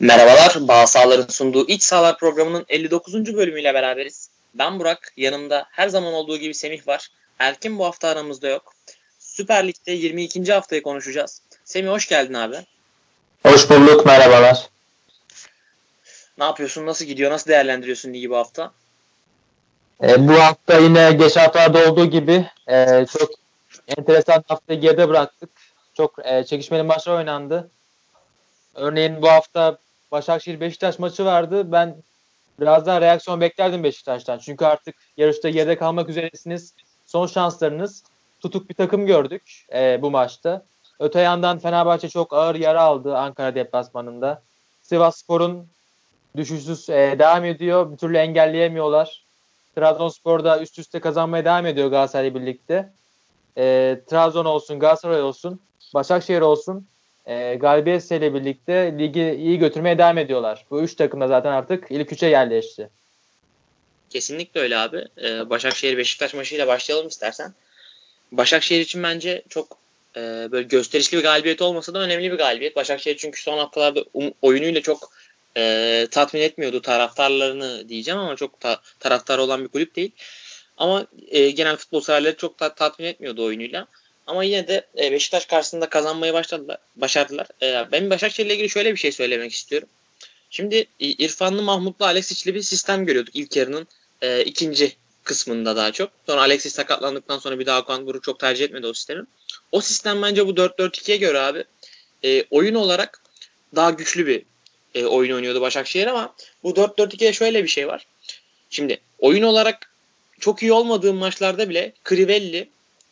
Merhabalar, Bağ Sağlar'ın sunduğu İç Sağlar programının 59. bölümüyle beraberiz. Ben Burak, yanımda her zaman olduğu gibi Semih var. Erkin bu hafta aramızda yok. Süper Lig'de 22. haftayı konuşacağız. Semih hoş geldin abi. Hoş bulduk, merhabalar. Ne yapıyorsun, nasıl gidiyor, nasıl değerlendiriyorsun ligi bu hafta? E, bu hafta yine geçen haftalarda olduğu gibi e, çok enteresan haftayı geride bıraktık. Çok e, çekişmeli maçlar oynandı. Örneğin bu hafta Başakşehir Beşiktaş maçı vardı. Ben biraz daha reaksiyon beklerdim Beşiktaş'tan. Çünkü artık yarışta geride kalmak üzeresiniz. Son şanslarınız. Tutuk bir takım gördük e, bu maçta. Öte yandan Fenerbahçe çok ağır yara aldı Ankara deplasmanında. Sivas Spor'un düşüşsüz e, devam ediyor. Bir türlü engelleyemiyorlar. Trabzonspor'da üst üste kazanmaya devam ediyor Galatasaray'la birlikte. E, Trabzon olsun, Galatasaray olsun, Başakşehir olsun e, galibiyetiyle birlikte ligi iyi götürmeye devam ediyorlar. Bu üç takım da zaten artık ilk üçe yerleşti. Kesinlikle öyle abi. Ee, Başakşehir Beşiktaş maçıyla başlayalım istersen. Başakşehir için bence çok e, böyle gösterişli bir galibiyet olmasa da önemli bir galibiyet. Başakşehir çünkü son haftalarda um, oyunuyla çok e, tatmin etmiyordu taraftarlarını diyeceğim ama çok ta, taraftarı olan bir kulüp değil. Ama e, genel futbol severleri çok ta, tatmin etmiyordu oyunuyla. Ama yine de e, Beşiktaş karşısında kazanmayı başladılar, başardılar. E, ben Başakşehir ile ilgili şöyle bir şey söylemek istiyorum. Şimdi İrfanlı Mahmutlu Alexic'li bir sistem görüyorduk ilk yarının e, ikinci kısmında daha çok. Sonra Alexis sakatlandıktan sonra bir daha Okan Buruk çok tercih etmedi o sistemi. O sistem bence bu 4-4-2'ye göre abi e, oyun olarak daha güçlü bir e, oyun oynuyordu Başakşehir ama bu 4-4-2'de şöyle bir şey var. Şimdi oyun olarak çok iyi olmadığı maçlarda bile Crivelli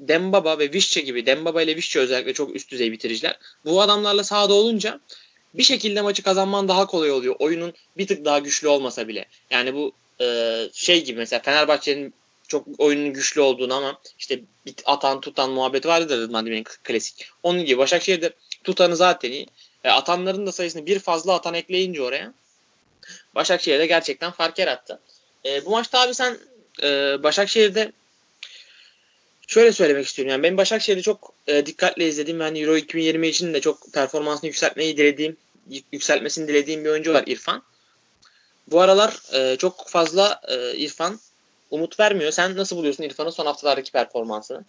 Dembaba ve Vişçe gibi Dembaba ile Vişçe özellikle çok üst düzey bitiriciler. Bu adamlarla sahada olunca bir şekilde maçı kazanman daha kolay oluyor. Oyunun bir tık daha güçlü olmasa bile. Yani bu e, şey gibi mesela Fenerbahçe'nin çok oyunun güçlü olduğunu ama işte atan tutan muhabbeti vardır Rıdvan Demir'in klasik. Onun gibi Başakşehir'de tutanı zaten iyi. E, atanların da sayısını bir fazla atan ekleyince oraya Başakşehir'de gerçekten fark yarattı. E, bu maçta abi sen e, Başakşehir'de şöyle söylemek istiyorum. Yani ben Başakşehir'i çok e, dikkatle izlediğim ve hani Euro 2020 için de çok performansını yükseltmeyi dilediğim, yükseltmesini dilediğim bir oyuncu var İrfan. Bu aralar e, çok fazla e, İrfan umut vermiyor. Sen nasıl buluyorsun İrfan'ın son haftalardaki performansını?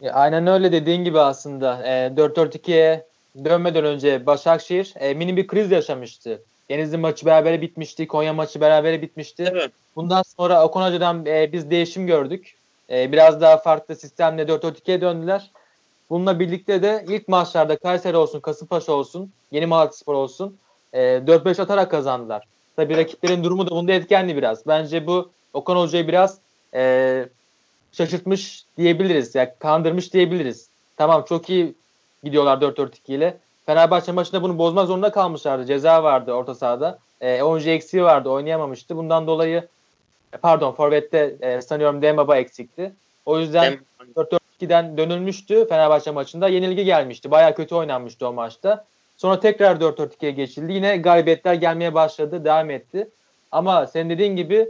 Ya, aynen öyle dediğin gibi aslında. E, 4-4-2'ye dönmeden önce Başakşehir e, mini bir kriz yaşamıştı. Denizli maçı beraber bitmişti. Konya maçı beraber bitmişti. Evet. Bundan sonra Okan Hoca'dan e, biz değişim gördük. E, biraz daha farklı sistemle 4-4-2'ye döndüler. Bununla birlikte de ilk maçlarda Kayseri olsun, Kasımpaşa olsun, Yeni Malatyaspor olsun e, 4-5 atarak kazandılar. Tabii rakiplerin durumu da bunda etkenli biraz. Bence bu Okan Hoca'yı biraz e, şaşırtmış diyebiliriz. Yani kandırmış diyebiliriz. Tamam çok iyi gidiyorlar 4-4-2 ile. Fenerbahçe maçında bunu bozmak zorunda kalmışlardı. Ceza vardı orta sahada. E, oyuncu eksiği vardı. Oynayamamıştı. Bundan dolayı pardon Forvet'te e, sanıyorum Dembaba eksikti. O yüzden 4-4-2'den dönülmüştü Fenerbahçe maçında. Yenilgi gelmişti. Baya kötü oynanmıştı o maçta. Sonra tekrar 4-4-2'ye geçildi. Yine galibiyetler gelmeye başladı. Devam etti. Ama sen dediğin gibi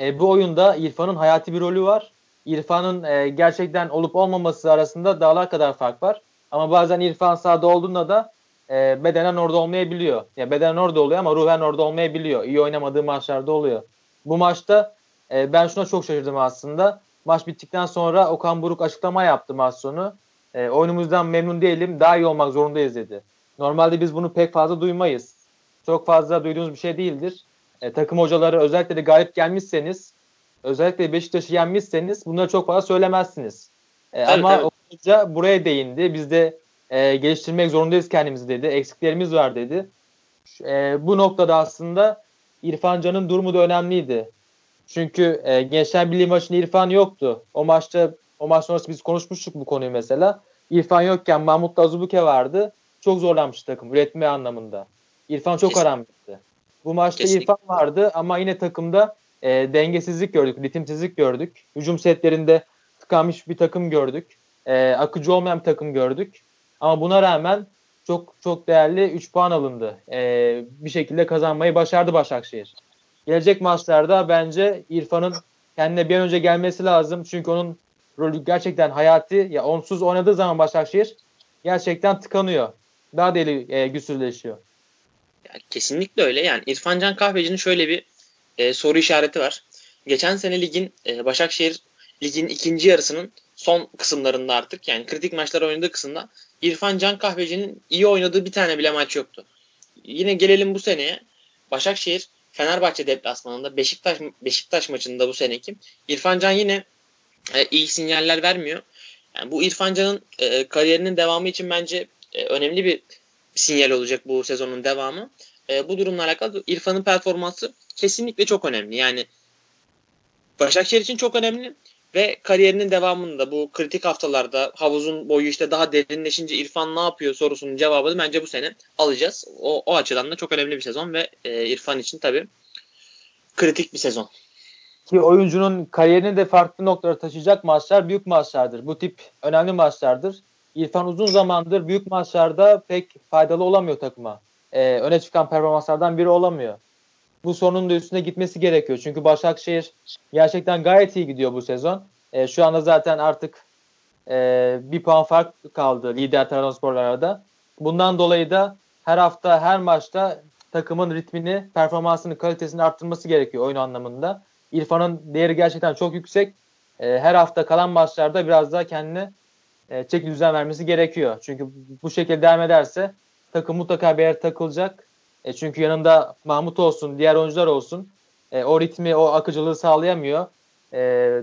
e, bu oyunda İrfan'ın hayati bir rolü var. İrfan'ın e, gerçekten olup olmaması arasında dağlar kadar fark var. Ama bazen İrfan sahada olduğunda da e, bedenen orada olmayabiliyor. Ya yani bedenen orada oluyor ama ruhen orada olmayabiliyor. İyi oynamadığı maçlarda oluyor. Bu maçta e, ben şuna çok şaşırdım aslında. Maç bittikten sonra Okan Buruk açıklama yaptı maç sonu. E, oyunumuzdan memnun değilim, daha iyi olmak zorundayız dedi. Normalde biz bunu pek fazla duymayız. Çok fazla duyduğumuz bir şey değildir. E, takım hocaları özellikle de galip gelmişseniz, özellikle Beşiktaş'ı yenmişseniz bunları çok fazla söylemezsiniz. E, evet, ama evet. hoca buraya değindi. Biz de e, geliştirmek zorundayız kendimizi dedi. Eksiklerimiz var dedi. E, bu noktada aslında İrfan Can'ın durumu da önemliydi. Çünkü e, Gençler Birliği maçında İrfan yoktu. O maçta o maç sonrası biz konuşmuştuk bu konuyu mesela. İrfan yokken Mahmut Azubuke vardı. Çok zorlanmış takım üretme anlamında. İrfan çok aranmıştı. Bu maçta Kesinlikle. İrfan vardı ama yine takımda e, dengesizlik gördük, ritimsizlik gördük. Hücum setlerinde tıkanmış bir takım gördük. E, akıcı olmayan bir takım gördük. Ama buna rağmen çok çok değerli 3 puan alındı. Ee, bir şekilde kazanmayı başardı Başakşehir. Gelecek maçlarda bence İrfan'ın kendine bir an önce gelmesi lazım. Çünkü onun rolü gerçekten hayati. Ya onsuz oynadığı zaman Başakşehir gerçekten tıkanıyor. Daha deli e, güçsüzleşiyor. kesinlikle öyle. Yani İrfan Can Kahveci'nin şöyle bir e, soru işareti var. Geçen sene ligin e, Başakşehir ligin ikinci yarısının son kısımlarında artık yani kritik maçlar oynadığı kısımda İrfan Can Kahveci'nin iyi oynadığı bir tane bile maç yoktu. Yine gelelim bu seneye. Başakşehir Fenerbahçe deplasmanında Beşiktaş Beşiktaş maçında bu seneki İrfan Can yine e, iyi sinyaller vermiyor. Yani bu İrfan Can'ın e, kariyerinin devamı için bence e, önemli bir sinyal olacak bu sezonun devamı. E, bu durumla alakalı İrfan'ın performansı kesinlikle çok önemli. Yani Başakşehir için çok önemli ve kariyerinin devamında bu kritik haftalarda havuzun boyu işte daha derinleşince İrfan ne yapıyor sorusunun cevabını bence bu sene alacağız. O, o açıdan da çok önemli bir sezon ve e, İrfan için tabii kritik bir sezon. Ki oyuncunun kariyerini de farklı noktalara taşıyacak maçlar büyük maçlardır. Bu tip önemli maçlardır. İrfan uzun zamandır büyük maçlarda pek faydalı olamıyor takıma. Ee, öne çıkan performanslardan biri olamıyor. Bu sorunun da üstüne gitmesi gerekiyor. Çünkü Başakşehir gerçekten gayet iyi gidiyor bu sezon. Ee, şu anda zaten artık e, bir puan fark kaldı lider Trabzonspor'larda. Bundan dolayı da her hafta her maçta takımın ritmini, performansını, kalitesini arttırması gerekiyor oyun anlamında. İrfan'ın değeri gerçekten çok yüksek. E, her hafta kalan maçlarda biraz daha kendine e, çeki düzen vermesi gerekiyor. Çünkü bu şekilde devam ederse takım mutlaka bir yere takılacak. E, çünkü yanında Mahmut olsun, diğer oyuncular olsun. E, o ritmi, o akıcılığı sağlayamıyor. E,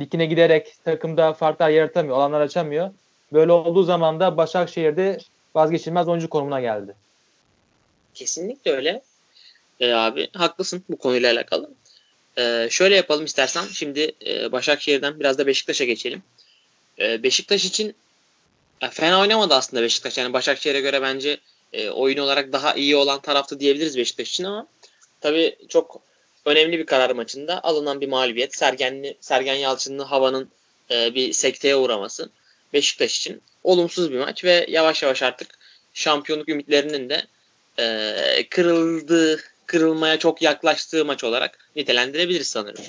dikine giderek takımda farklar yaratamıyor, alanlar açamıyor. Böyle olduğu zaman da Başakşehir'de vazgeçilmez oyuncu konumuna geldi. Kesinlikle öyle. E, abi haklısın bu konuyla alakalı. E, şöyle yapalım istersen. Şimdi e, Başakşehir'den biraz da Beşiktaş'a geçelim. E, Beşiktaş için e, fena oynamadı aslında Beşiktaş. Yani Başakşehir'e göre bence e, oyun olarak daha iyi olan taraftı diyebiliriz Beşiktaş için ama tabii çok önemli bir karar maçında alınan bir mağlubiyet. Sergenli, Sergen Yalçın'ın havanın e, bir sekteye uğraması Beşiktaş için olumsuz bir maç ve yavaş yavaş artık şampiyonluk ümitlerinin de e, kırıldığı, kırılmaya çok yaklaştığı maç olarak nitelendirebiliriz sanırım.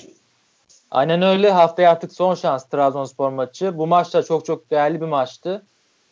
Aynen öyle. Haftaya artık son şans Trabzonspor maçı. Bu maç da çok çok değerli bir maçtı.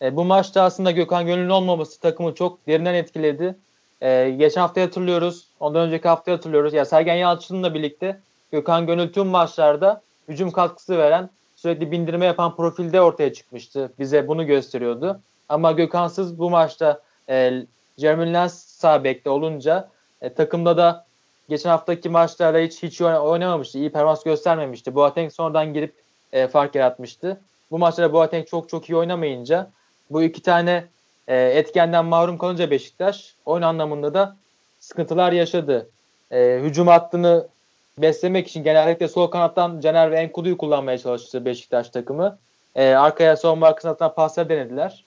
E, bu maçta aslında Gökhan Gönül'ün olmaması takımı çok derinden etkiledi. E, geçen hafta hatırlıyoruz. Ondan önceki hafta hatırlıyoruz. Ya Sergen Yalçın'la birlikte Gökhan Gönül tüm maçlarda hücum katkısı veren, sürekli bindirme yapan profilde ortaya çıkmıştı. Bize bunu gösteriyordu. Ama Gökhan'sız bu maçta e, Jeremy Lens sağ olunca e, takımda da geçen haftaki maçlarda hiç hiç oynamamıştı. İyi performans göstermemişti. Boateng sonradan girip e, fark yaratmıştı. Bu maçlarda Boateng çok çok iyi oynamayınca bu iki tane e, etkenden mahrum kalınca Beşiktaş oyun anlamında da sıkıntılar yaşadı. E, hücum hattını beslemek için genellikle sol kanattan Caner ve Enkudu'yu kullanmaya çalıştı Beşiktaş takımı. E, arkaya savunma arkasından paslar denediler.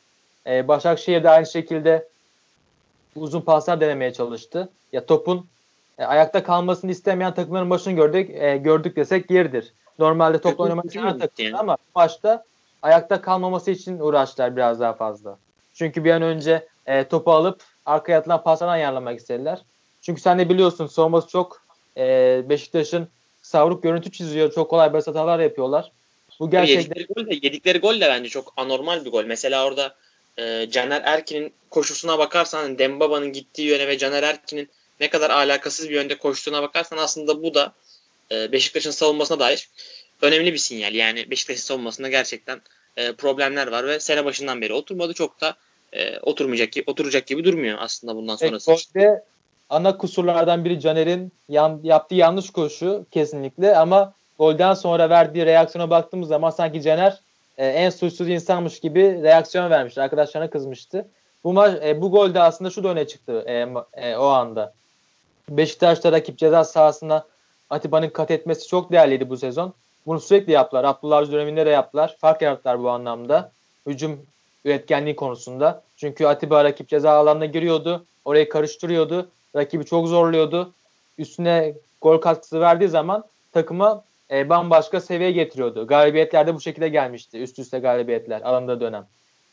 E, Başakşehir de aynı şekilde uzun paslar denemeye çalıştı. Ya topun e, ayakta kalmasını istemeyen takımların başını gördük. E, gördük desek yeridir. Normalde topla oynamak için takım ama maçta ayakta kalmaması için uğraştılar biraz daha fazla. Çünkü bir an önce e, topu alıp arkaya atılan paslardan ayarlamak istediler. Çünkü sen de biliyorsun savunması çok e, Beşiktaş'ın savruk görüntü çiziyor. Çok kolay basit hatalar yapıyorlar. Bu gerçekten... Yedikleri gol, de, yedikleri gol de bence çok anormal bir gol. Mesela orada e, Caner Erkin'in koşusuna bakarsan Dembaba'nın gittiği yöne ve Caner Erkin'in ne kadar alakasız bir yönde koştuğuna bakarsan aslında bu da e, Beşiktaş'ın savunmasına dair önemli bir sinyal. Yani Beşiktaş'ın savunmasında gerçekten e, problemler var ve sene başından beri oturmadı. Çok da e, oturmayacak gibi, oturacak gibi durmuyor aslında bundan sonrası. Evet, ana kusurlardan biri Caner'in yan, yaptığı yanlış koşu kesinlikle ama golden sonra verdiği reaksiyona baktığımız zaman sanki Caner e, en suçsuz insanmış gibi reaksiyon vermişti. Arkadaşlarına kızmıştı. Bu maç e, bu golde aslında şu da öne çıktı e, e, o anda. Beşiktaş'ta rakip ceza sahasına Atiba'nın kat etmesi çok değerliydi bu sezon. Bunu sürekli yaptılar. Abdullah Avcı döneminde de yaptılar. Fark yarattılar bu anlamda. Hücum üretkenliği konusunda. Çünkü Atiba rakip ceza alanına giriyordu. Orayı karıştırıyordu. Rakibi çok zorluyordu. Üstüne gol katkısı verdiği zaman takıma e, bambaşka seviyeye getiriyordu. Galibiyetlerde bu şekilde gelmişti. Üst üste galibiyetler alanda dönem.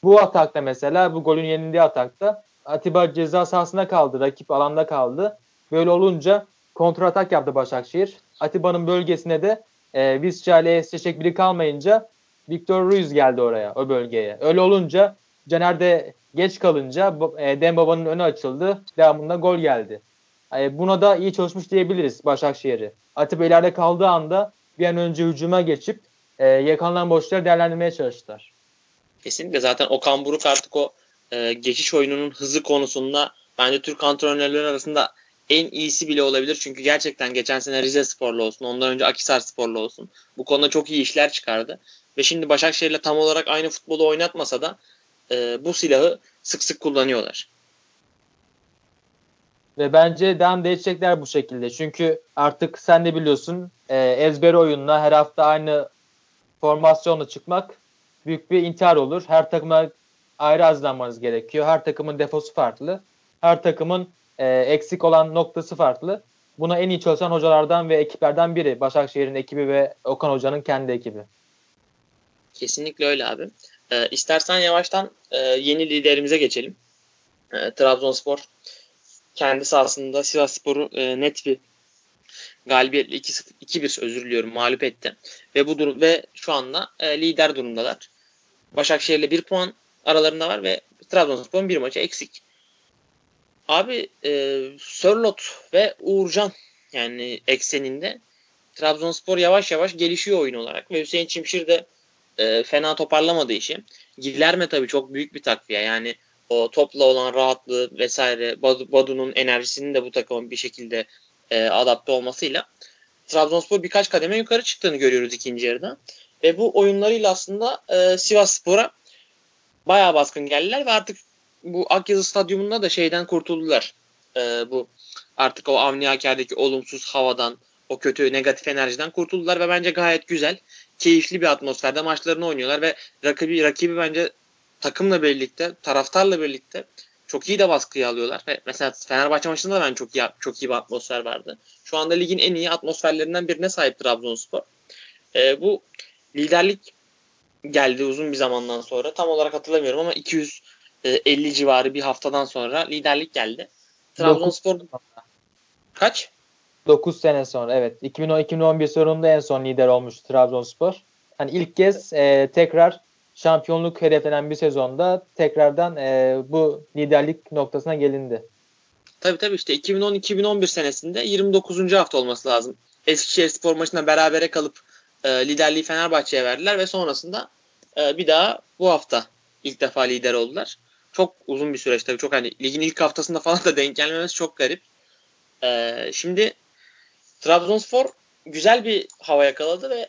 Bu atakta mesela bu golün yenildiği atakta Atiba ceza sahasında kaldı. Rakip alanda kaldı. Böyle olunca kontratak yaptı Başakşehir. Atiba'nın bölgesine de e, Visca ile biri kalmayınca Victor Ruiz geldi oraya o bölgeye. Öyle olunca Caner de geç kalınca e, Dembaba'nın önü açıldı. Devamında gol geldi. E, buna da iyi çalışmış diyebiliriz Başakşehir'i. Atiba ileride kaldığı anda bir an önce hücuma geçip e, yakalanan boşları değerlendirmeye çalıştılar. Kesinlikle zaten Okan Buruk artık o e, geçiş oyununun hızı konusunda bence Türk antrenörleri arasında en iyisi bile olabilir. Çünkü gerçekten geçen sene Rize Sporlu olsun, ondan önce Akisar Sporlu olsun. Bu konuda çok iyi işler çıkardı. Ve şimdi Başakşehir'le tam olarak aynı futbolu oynatmasa da e, bu silahı sık sık kullanıyorlar. Ve bence devam edecekler bu şekilde. Çünkü artık sen de biliyorsun e, ezber oyunla her hafta aynı formasyonla çıkmak büyük bir intihar olur. Her takıma ayrı hazırlanmanız gerekiyor. Her takımın defosu farklı. Her takımın e, eksik olan noktası farklı. Buna en iyi çalışan hocalardan ve ekiplerden biri. Başakşehir'in ekibi ve Okan Hoca'nın kendi ekibi. Kesinlikle öyle abi. E, istersen yavaştan e, yeni liderimize geçelim. E, Trabzonspor kendi sahasında Sivas Spor'u e, net bir galibiyetle 2-1 özür diliyorum mağlup etti. Ve bu durum ve şu anda e, lider durumdalar. Başakşehir'le bir puan aralarında var ve Trabzonspor'un bir maçı eksik. Abi e, Sörlot ve Uğurcan yani ekseninde Trabzonspor yavaş yavaş gelişiyor oyun olarak ve Hüseyin Çimşir de e, fena toparlamadığı işi. Gilerme tabii çok büyük bir takviye. Yani o topla olan rahatlığı vesaire Badu'nun enerjisinin de bu takımın bir şekilde e, adapte olmasıyla Trabzonspor birkaç kademe yukarı çıktığını görüyoruz ikinci yarıda. Ve bu oyunlarıyla aslında e, Sivas Spor'a bayağı baskın geldiler ve artık bu Akyazı Stadyumunda da şeyden kurtuldular. E, bu artık o Avni Aker'deki olumsuz havadan, o kötü negatif enerjiden kurtuldular ve bence gayet güzel, keyifli bir atmosferde maçlarını oynuyorlar ve rakibi rakibi bence takımla birlikte, taraftarla birlikte çok iyi de baskıyı alıyorlar. Ve mesela Fenerbahçe maçında da ben çok iyi çok iyi bir atmosfer vardı. Şu anda ligin en iyi atmosferlerinden birine sahip Trabzonspor. E, bu liderlik geldi uzun bir zamandan sonra. Tam olarak hatırlamıyorum ama 250 civarı bir haftadan sonra liderlik geldi. Trabzonspor kaç? 9 sene sonra evet. 2010-2011 sonunda en son lider olmuş Trabzonspor. Hani ilk kez e, tekrar şampiyonluk hedeflenen bir sezonda tekrardan e, bu liderlik noktasına gelindi. Tabii tabii işte 2010-2011 senesinde 29. hafta olması lazım. Eskişehir Spor maçında berabere kalıp e, liderliği Fenerbahçe'ye verdiler ve sonrasında e, bir daha bu hafta ilk defa lider oldular. Çok uzun bir süreç tabii. Çok hani ligin ilk haftasında falan da denk gelmemesi çok garip. E, şimdi Trabzonspor güzel bir hava yakaladı ve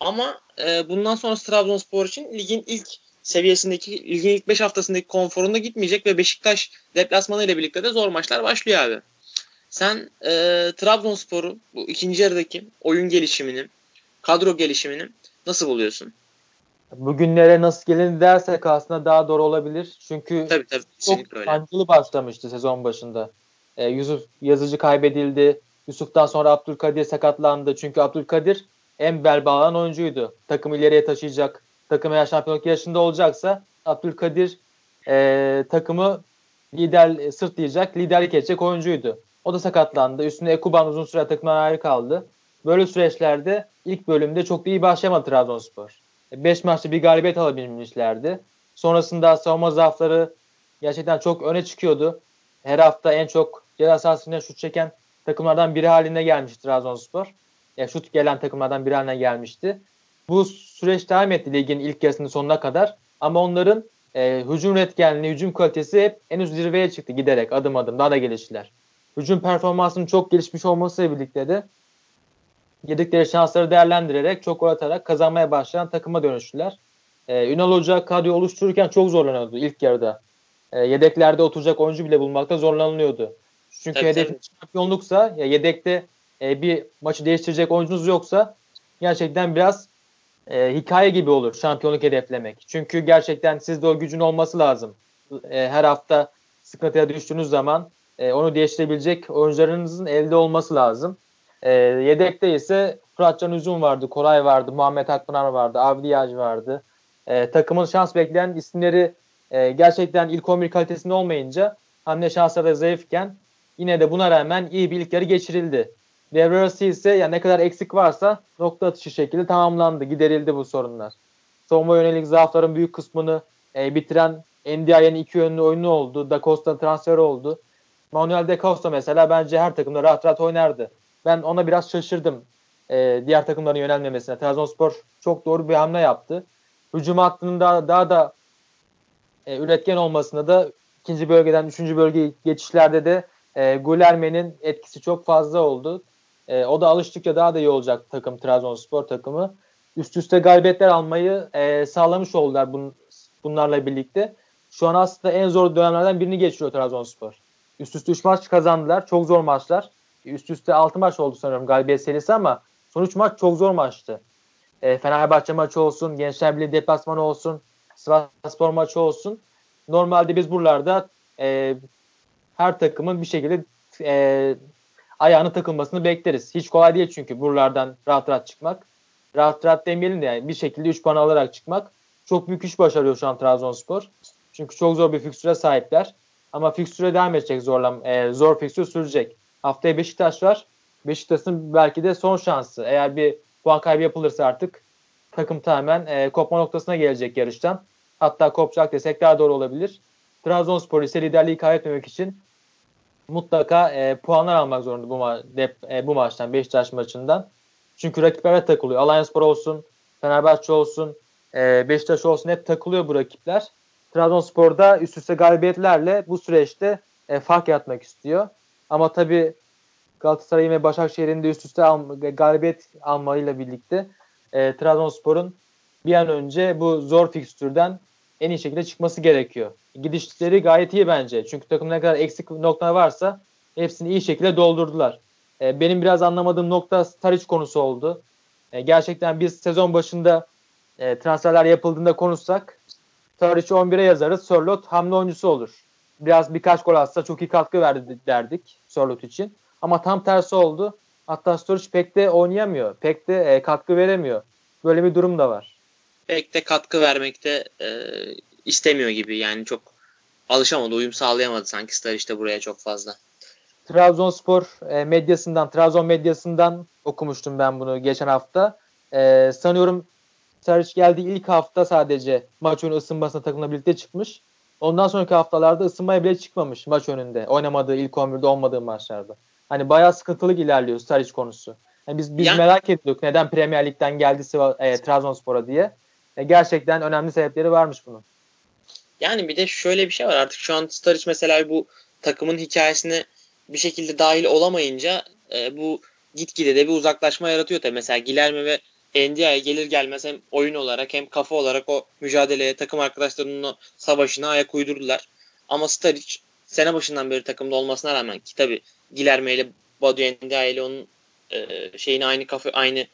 ama e, bundan sonra Trabzonspor için ligin ilk seviyesindeki, ligin ilk 5 haftasındaki konforunda gitmeyecek ve Beşiktaş deplasmanı ile birlikte de zor maçlar başlıyor abi. Sen e, Trabzonspor'u bu ikinci yarıdaki oyun gelişimini, kadro gelişimini nasıl buluyorsun? Bugünlere nasıl gelin dersek aslında daha doğru olabilir. Çünkü tabii, tabii, çok sancılı başlamıştı sezon başında. Ee, Yusuf Yazıcı kaybedildi. Yusuf'tan sonra Abdülkadir sakatlandı. Çünkü Abdülkadir en bel bağlayan oyuncuydu. Takımı ileriye taşıyacak, takım eğer şampiyonluk yarışında olacaksa Abdülkadir e, takımı lider sırtlayacak, liderlik edecek oyuncuydu. O da sakatlandı. Üstüne Ekuban uzun süre takımdan ayrı kaldı. Böyle süreçlerde ilk bölümde çok da iyi başlayamadı Trabzonspor. 5 maçta bir galibiyet alabilmişlerdi. Sonrasında savunma zaafları gerçekten çok öne çıkıyordu. Her hafta en çok ceza sahasında şut çeken takımlardan biri haline gelmişti Trabzonspor ya şut gelen takımlardan biri haline gelmişti. Bu süreç devam etti ligin ilk yarısının sonuna kadar. Ama onların e, hücum üretkenliği, hücum kalitesi hep en üst zirveye çıktı giderek adım adım daha da geliştiler. Hücum performansının çok gelişmiş olmasıyla birlikte de yedikleri şansları değerlendirerek çok gol atarak kazanmaya başlayan takıma dönüştüler. Ee, Ünal Hoca kadroyu oluştururken çok zorlanıyordu ilk yarıda. Ee, yedeklerde oturacak oyuncu bile bulmakta zorlanılıyordu. Çünkü tabii, hedef şampiyonluksa ya yedekte e, bir maçı değiştirecek oyuncunuz yoksa gerçekten biraz e, hikaye gibi olur şampiyonluk hedeflemek. Çünkü gerçekten sizde o gücün olması lazım. E, her hafta sıkıntıya düştüğünüz zaman e, onu değiştirebilecek oyuncularınızın elde olması lazım. E, yedekte ise Fıratcan Üzüm vardı, Koray vardı, Muhammed Akpınar vardı, Avdi Yağcı vardı. E, takımın şans bekleyen isimleri e, gerçekten ilk 11 kalitesinde olmayınca hamle şansları zayıfken yine de buna rağmen iyi bir ilk yarı geçirildi. Devre arası ise ya ne kadar eksik varsa nokta atışı şekilde tamamlandı. Giderildi bu sorunlar. Savunma yönelik zaafların büyük kısmını e, bitiren Ndiaye'nin iki yönlü oyunu oldu. Da Costa transferi oldu. Manuel De Costa mesela bence her takımda rahat rahat oynardı. Ben ona biraz şaşırdım. E, diğer takımların yönelmemesine. Trabzonspor çok doğru bir hamle yaptı. Hücum hattının daha, daha da e, üretken olmasında da ikinci bölgeden üçüncü bölge geçişlerde de e, Gulerme'nin etkisi çok fazla oldu. E, o da alıştıkça daha da iyi olacak takım Trabzonspor takımı. Üst üste galibiyetler almayı e, sağlamış oldular bun, bunlarla birlikte. Şu an aslında en zor dönemlerden birini geçiriyor Trabzonspor. Üst üste 3 maç kazandılar. Çok zor maçlar. Üst üste 6 maç oldu sanıyorum galibiyet serisi ama son 3 maç çok zor maçtı. E, Fenerbahçe maçı olsun, Gençler Birliği deplasmanı olsun, Sivasspor maçı olsun. Normalde biz buralarda e, her takımın bir şekilde e, ayağını takılmasını bekleriz. Hiç kolay değil çünkü buralardan rahat rahat çıkmak. Rahat rahat demeyelim de yani bir şekilde 3 puan alarak çıkmak. Çok büyük iş başarıyor şu an Trabzonspor. Çünkü çok zor bir fikstüre sahipler. Ama fikstüre devam edecek zorlam, e, zor fikstür sürecek. Haftaya Beşiktaş var. Beşiktaş'ın belki de son şansı. Eğer bir puan kaybı yapılırsa artık takım tamamen e, kopma noktasına gelecek yarıştan. Hatta kopacak desek daha doğru olabilir. Trabzonspor ise liderliği kaybetmemek için mutlaka e, puanlar almak zorunda bu, ma- dep, e, bu maçtan Beşiktaş maçından. Çünkü rakiplere takılıyor. Alanyaspor olsun, Fenerbahçe olsun, e, Beşiktaş olsun hep takılıyor bu rakipler. Trabzonspor'da üst üste galibiyetlerle bu süreçte e, fark yaratmak istiyor. Ama tabii Galatasaray'ın ve Başakşehir'in de üst üste al, galibiyet almayla birlikte e, Trabzonspor'un bir an önce bu zor fikstürden en iyi şekilde çıkması gerekiyor. Gidişleri gayet iyi bence. Çünkü takım ne kadar eksik nokta varsa hepsini iyi şekilde doldurdular. E, benim biraz anlamadığım nokta Taric konusu oldu. E, gerçekten biz sezon başında e, transferler yapıldığında konuşsak Taric 11'e yazarız. Sörlot hamle oyuncusu olur. Biraz birkaç gol atsa çok iyi katkı verdi derdik Sörlot için. Ama tam tersi oldu. Hatta Sturridge pek de oynayamıyor. Pek de e, katkı veremiyor. Böyle bir durum da var. Pek de katkı vermekte e, istemiyor gibi. Yani çok alışamadı, uyum sağlayamadı sanki Sturridge buraya çok fazla. Trabzonspor e, medyasından, Trabzon medyasından okumuştum ben bunu geçen hafta. E, sanıyorum Sturridge geldiği ilk hafta sadece maç önü ısınmasına takımla birlikte çıkmış. Ondan sonraki haftalarda ısınmaya bile çıkmamış maç önünde. Oynamadığı ilk 11'de olmadığı maçlarda. Hani bayağı sıkıntılı ilerliyor Sturridge konusu. Yani biz biz yani, merak ediyorduk neden Premier Lig'den geldi e, Trabzonspor'a diye. E, gerçekten önemli sebepleri varmış bunun. Yani bir de şöyle bir şey var artık şu an Sturridge mesela bu takımın hikayesine bir şekilde dahil olamayınca e, bu gitgide de bir uzaklaşma yaratıyor tabii. Mesela Gilerme ve Ndiaye gelir gelmez hem oyun olarak hem kafa olarak o mücadeleye takım arkadaşlarının o savaşına ayak uydurdular. Ama Sturridge sene başından beri takımda olmasına rağmen ki tabii Gilerme ile Badu Ndiaye ile onun e, şeyini aynı kafa aynı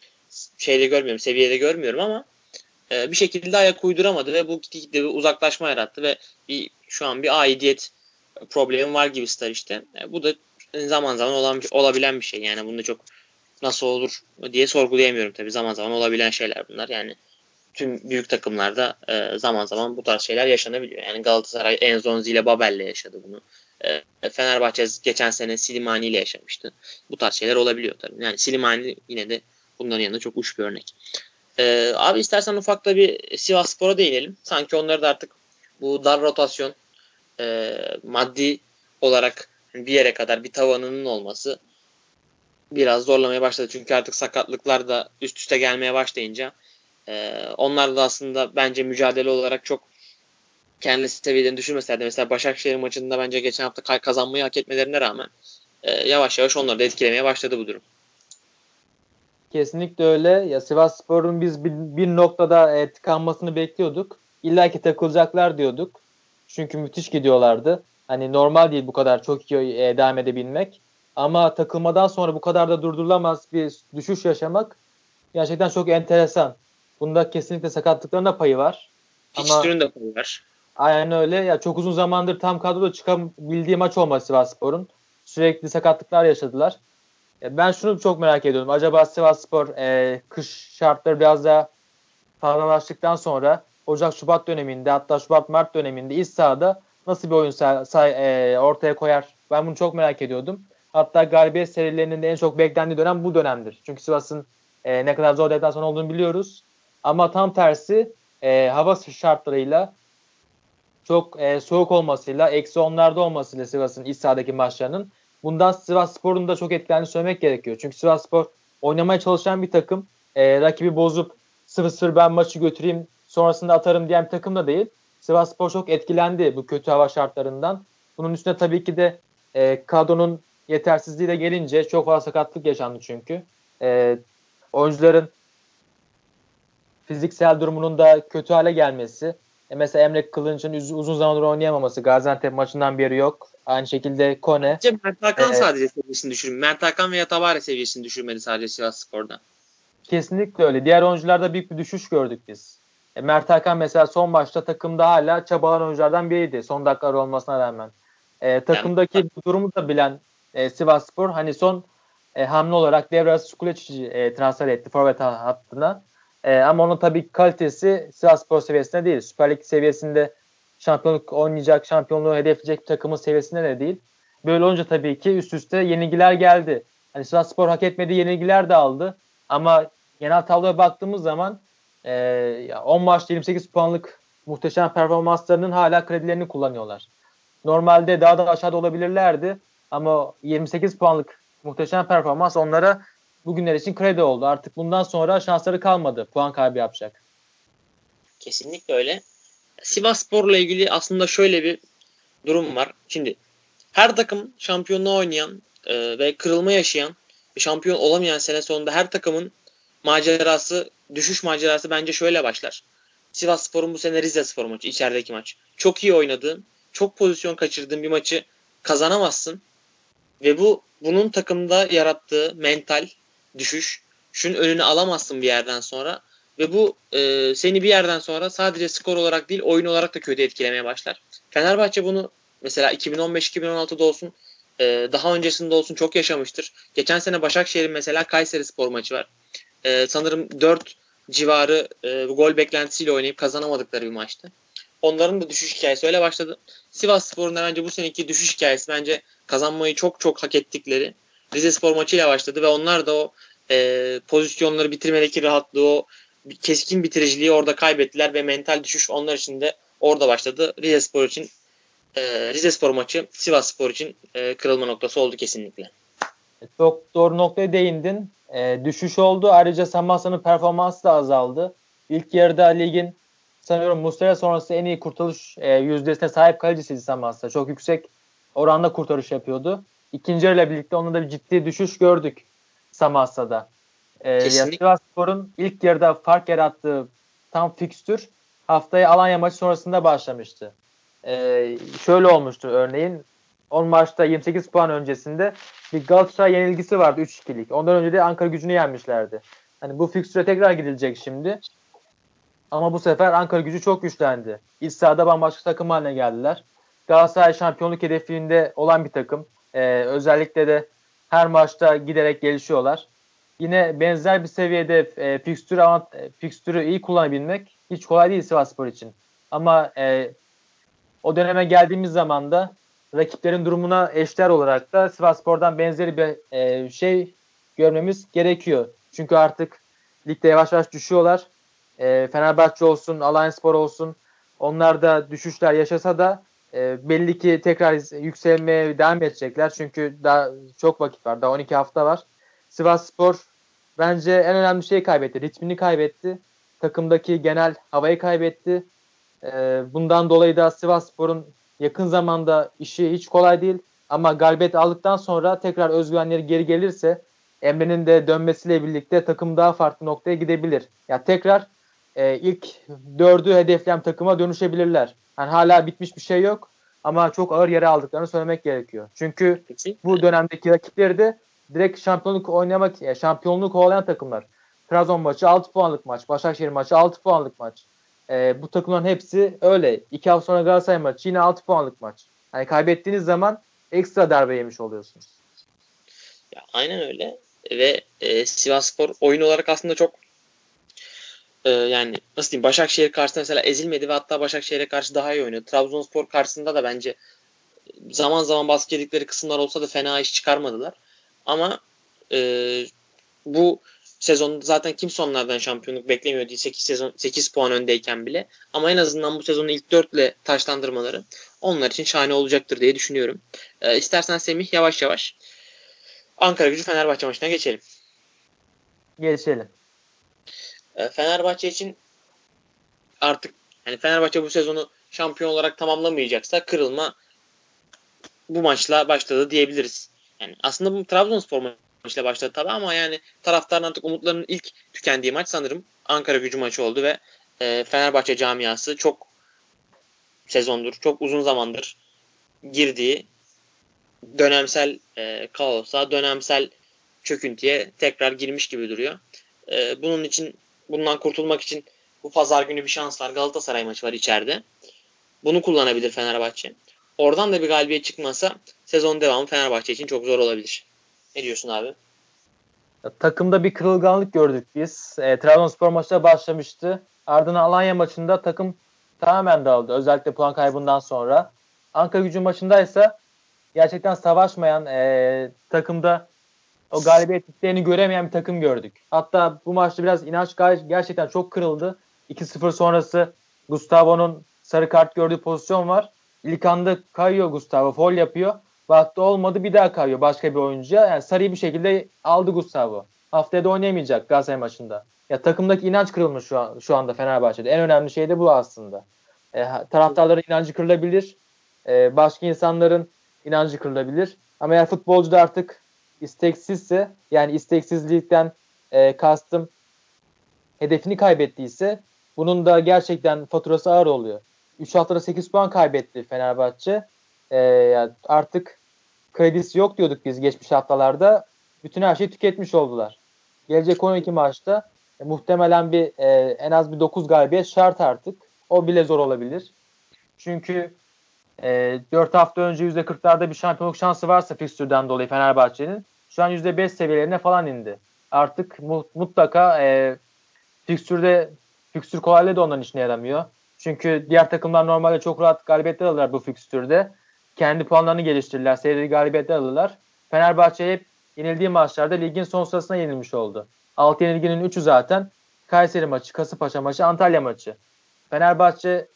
şeyde görmüyorum, seviyede görmüyorum ama e, bir şekilde ayak uyduramadı ve bu gitgide bir uzaklaşma yarattı ve bir şu an bir aidiyet problemi var gibi Star işte. E, bu da zaman zaman olan olabilen bir şey. Yani bunda çok nasıl olur diye sorgulayamıyorum tabii. Zaman zaman olabilen şeyler bunlar. Yani tüm büyük takımlarda e, zaman zaman bu tarz şeyler yaşanabiliyor. Yani Galatasaray Enzonzi ile Babel'le yaşadı bunu. E, Fenerbahçe geçen sene Silimani ile yaşamıştı. Bu tarz şeyler olabiliyor tabii. Yani Silimani yine de bunların yanında çok uç bir örnek. E, abi istersen ufakta bir Sivas Spor'a değinelim. Sanki onları da artık bu dar rotasyon e, maddi olarak bir yere kadar bir tavanının olması biraz zorlamaya başladı. Çünkü artık sakatlıklar da üst üste gelmeye başlayınca e, onlar da aslında bence mücadele olarak çok kendi seviyelerini düşürmeseler de mesela Başakşehir maçında bence geçen hafta kazanmayı hak etmelerine rağmen e, yavaş yavaş onları da etkilemeye başladı bu durum. Kesinlikle öyle. Ya Sivas Spor'un biz bir, bir noktada e, tıkanmasını bekliyorduk. İlla ki takılacaklar diyorduk. Çünkü müthiş gidiyorlardı. Hani normal değil bu kadar çok iyi e, devam edebilmek. Ama takılmadan sonra bu kadar da durdurulamaz bir düşüş yaşamak gerçekten çok enteresan. Bunda kesinlikle sakatlıkların da payı var. Fikstürün de payı var. Aynen öyle. Ya çok uzun zamandır tam kadroda çıkabildiği maç olması Sivasspor'un. Sürekli sakatlıklar yaşadılar. Ben şunu çok merak ediyorum. Acaba Sivasspor e, kış şartları biraz daha fazlalaştıktan sonra Ocak Şubat döneminde hatta Şubat Mart döneminde iç sahada nasıl bir oyun say, say, e, ortaya koyar? Ben bunu çok merak ediyordum. Hatta galibiyet serilerinin de en çok beklendiği dönem bu dönemdir. Çünkü Sivas'ın e, ne kadar zor deplasman olduğunu biliyoruz. Ama tam tersi e, hava şartlarıyla çok e, soğuk olmasıyla, eksi onlarda olmasıyla Sivas'ın iç sahadaki maçlarının bundan Sivas Spor'un da çok etkilendiğini söylemek gerekiyor. Çünkü Sivas Spor oynamaya çalışan bir takım. E, rakibi bozup 0-0 ben maçı götüreyim sonrasında atarım diyen bir takım da değil. Sivas Spor çok etkilendi bu kötü hava şartlarından. Bunun üstüne tabii ki de e, kadronun yetersizliği de gelince çok fazla sakatlık yaşandı çünkü. E, oyuncuların fiziksel durumunun da kötü hale gelmesi. E mesela Emre Kılınç'ın uzun zamandır oynayamaması. Gaziantep maçından beri yok. Aynı şekilde Kone. Mert Hakan ee, sadece seviyesini düşürmedi. Mert Hakan veya Tabare seviyesini düşürmedi sadece Sivas Spor'da. Kesinlikle öyle. Diğer oyuncularda büyük bir düşüş gördük biz. E, Mert Hakan mesela son maçta takımda hala çabalayan oyunculardan biriydi. Son dakikalar olmasına rağmen. E, takımdaki yani, durumu da bilen e, Sivas Spor hani son e, hamle olarak devre arası e, transfer etti forvet hattına. E, ama onun tabii kalitesi Sivas Spor seviyesinde değil. Süper Lig seviyesinde şampiyonluk oynayacak, şampiyonluğu hedefleyecek takımın seviyesinde de değil. Böyle olunca tabii ki üst üste yenilgiler geldi. Hani Sivas Spor hak etmediği yenilgiler de aldı. Ama genel tabloya baktığımız zaman e, 10 maçta 28 puanlık muhteşem performanslarının hala kredilerini kullanıyorlar. Normalde daha da aşağıda olabilirlerdi ama 28 puanlık muhteşem performans onlara bugünler için kredi oldu. Artık bundan sonra şansları kalmadı. Puan kaybı yapacak. Kesinlikle öyle. Sivas Spor'la ilgili aslında şöyle bir durum var. Şimdi her takım şampiyonluğa oynayan e, ve kırılma yaşayan şampiyon olamayan sene sonunda her takımın macerası, düşüş macerası bence şöyle başlar. Sivas Spor'un bu sene Rize Spor maçı, içerideki maç. Çok iyi oynadığın, çok pozisyon kaçırdığın bir maçı kazanamazsın. Ve bu bunun takımda yarattığı mental düşüş. Şunun önünü alamazsın bir yerden sonra. Ve bu e, seni bir yerden sonra sadece skor olarak değil oyun olarak da kötü etkilemeye başlar. Fenerbahçe bunu mesela 2015-2016'da olsun e, daha öncesinde olsun çok yaşamıştır. Geçen sene Başakşehir'in mesela Kayseri Spor maçı var. E, sanırım 4 civarı e, gol beklentisiyle oynayıp kazanamadıkları bir maçtı. Onların da düşüş hikayesi öyle başladı. Sivas Spor'un bence bu seneki düşüş hikayesi bence kazanmayı çok çok hak ettikleri Rize Spor maçıyla başladı ve onlar da o e, pozisyonları bitirmedeki rahatlığı, o keskin bitiriciliği orada kaybettiler ve mental düşüş onlar için de orada başladı. Rize Spor için e, Rize Spor maçı Sivas Spor için e, kırılma noktası oldu kesinlikle. Çok doğru noktaya değindin. E, düşüş oldu. Ayrıca Samassa'nın performansı da azaldı. İlk yarıda ligin sanıyorum Muslera sonrası en iyi kurtarış e, yüzdesine sahip kalecisiydi Samassa. Çok yüksek oranda kurtarış yapıyordu. İkinci yarıyla birlikte onun da bir ciddi düşüş gördük Samassa'da. Ee, Sivas Spor'un ilk yarıda fark yarattığı tam fikstür haftaya Alanya maçı sonrasında başlamıştı. Ee, şöyle olmuştu örneğin 10 maçta 28 puan öncesinde bir Galatasaray yenilgisi vardı 3-2'lik. Ondan önce de Ankara gücünü yenmişlerdi. Hani bu fikstüre tekrar gidilecek şimdi. Ama bu sefer Ankara gücü çok güçlendi. İç sahada bambaşka takım haline geldiler. Galatasaray şampiyonluk hedefinde olan bir takım. Ee, özellikle de her maçta giderek gelişiyorlar. Yine benzer bir seviyede e, fikstürü, avant, e, fikstürü iyi kullanabilmek hiç kolay değil Sivasspor için. Ama e, o döneme geldiğimiz zaman da rakiplerin durumuna eşler olarak da Sivasspor'dan benzeri bir e, şey görmemiz gerekiyor. Çünkü artık ligde yavaş yavaş düşüyorlar. E, Fenerbahçe olsun, Alanyaspor olsun onlar da düşüşler yaşasa da e, belli ki tekrar yükselmeye devam edecekler. Çünkü daha çok vakit var. Daha 12 hafta var. Sivas Spor bence en önemli şeyi kaybetti. Ritmini kaybetti. Takımdaki genel havayı kaybetti. E, bundan dolayı da Sivas Spor'un yakın zamanda işi hiç kolay değil. Ama galibiyet aldıktan sonra tekrar özgüvenleri geri gelirse Emre'nin de dönmesiyle birlikte takım daha farklı noktaya gidebilir. Ya tekrar e, ilk dördü hedefleyen takıma dönüşebilirler. Yani hala bitmiş bir şey yok ama çok ağır yere aldıklarını söylemek gerekiyor. Çünkü bu dönemdeki rakipleri de direkt şampiyonluk oynamak, yani şampiyonluk kovalayan takımlar. Trabzon maçı 6 puanlık maç, Başakşehir maçı 6 puanlık maç. E, bu takımların hepsi öyle. 2 hafta sonra Galatasaray maçı yine 6 puanlık maç. Yani kaybettiğiniz zaman ekstra darbe yemiş oluyorsunuz. Ya, aynen öyle. Ve e, Sivasspor oyun olarak aslında çok e, yani nasıl diyeyim Başakşehir karşısında mesela ezilmedi ve hatta Başakşehir'e karşı daha iyi oynuyor. Trabzonspor karşısında da bence zaman zaman baskı yedikleri kısımlar olsa da fena iş çıkarmadılar. Ama e, bu sezon zaten kimse onlardan şampiyonluk beklemiyor değil 8 sezon 8 puan öndeyken bile. Ama en azından bu sezonu ilk 4 ile taşlandırmaları onlar için şahane olacaktır diye düşünüyorum. E, istersen Semih yavaş yavaş Ankara Gücü Fenerbahçe maçına geçelim. Geçelim. E, Fenerbahçe için artık yani Fenerbahçe bu sezonu şampiyon olarak tamamlamayacaksa kırılma bu maçla başladı diyebiliriz. Yani aslında bu Trabzonspor maçıyla başladı tabii ama yani taraftarın artık umutlarının ilk tükendiği maç sanırım Ankara gücü maçı oldu ve e, Fenerbahçe camiası çok sezondur, çok uzun zamandır girdiği dönemsel e, kaosa, dönemsel çöküntüye tekrar girmiş gibi duruyor. E, bunun için, bundan kurtulmak için bu pazar günü bir şans var. Galatasaray maçı var içeride. Bunu kullanabilir Fenerbahçe. Oradan da bir galibiyet çıkmasa sezon devamı Fenerbahçe için çok zor olabilir. Ne diyorsun abi? Takımda bir kırılganlık gördük biz. E, Trabzonspor maçta başlamıştı. Ardından Alanya maçında takım tamamen dağıldı. Özellikle puan kaybından sonra. Ankara gücü maçındaysa gerçekten savaşmayan e, takımda o galibiyetliklerini göremeyen bir takım gördük. Hatta bu maçta biraz inanç gerçekten çok kırıldı. 2-0 sonrası Gustavo'nun sarı kart gördüğü pozisyon var. İlk anda kayıyor Gustavo. Foul yapıyor. Baktı olmadı bir daha kayıyor başka bir oyuncuya. Yani sarıyı bir şekilde aldı Gustavo. Haftaya da oynayamayacak Galatasaray maçında. Ya takımdaki inanç kırılmış şu, an, şu anda Fenerbahçe'de. En önemli şey de bu aslında. E, taraftarların inancı kırılabilir. E, başka insanların inancı kırılabilir. Ama eğer futbolcu da artık isteksizse yani isteksizlikten e, kastım hedefini kaybettiyse bunun da gerçekten faturası ağır oluyor. 3 haftada 8 puan kaybetti Fenerbahçe. Ee, yani artık kredisi yok diyorduk biz geçmiş haftalarda. Bütün her şeyi tüketmiş oldular. Gelecek 12 maçta e, muhtemelen bir e, en az bir 9 galibiyet şart artık. O bile zor olabilir. Çünkü e, 4 hafta önce %40'larda bir şampiyonluk şansı varsa fikstürden dolayı Fenerbahçe'nin şu an %5 seviyelerine falan indi. Artık mu- mutlaka e, fikstürde fikstür kolaylığı da onların işine yaramıyor. Çünkü diğer takımlar normalde çok rahat galibiyetler alırlar bu fikstürde. Kendi puanlarını geliştirirler. Serili galibiyetler alırlar. Fenerbahçe hep yenildiği maçlarda ligin son sırasına yenilmiş oldu. 6 yenilginin 3'ü zaten Kayseri maçı, Kasımpaşa maçı, Antalya maçı. Fenerbahçe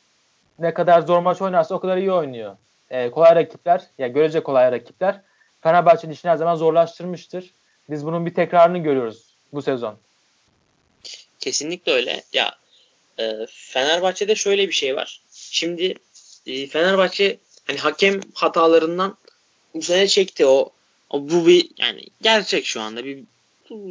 ne kadar zor maç oynarsa o kadar iyi oynuyor. Ee, kolay rakipler, ya yani görece kolay rakipler Fenerbahçe'nin işini her zaman zorlaştırmıştır. Biz bunun bir tekrarını görüyoruz bu sezon. Kesinlikle öyle. Ya e, Fenerbahçe'de şöyle bir şey var. Şimdi e, Fenerbahçe hani hakem hatalarından bu sene çekti o, o bu bir yani gerçek şu anda bir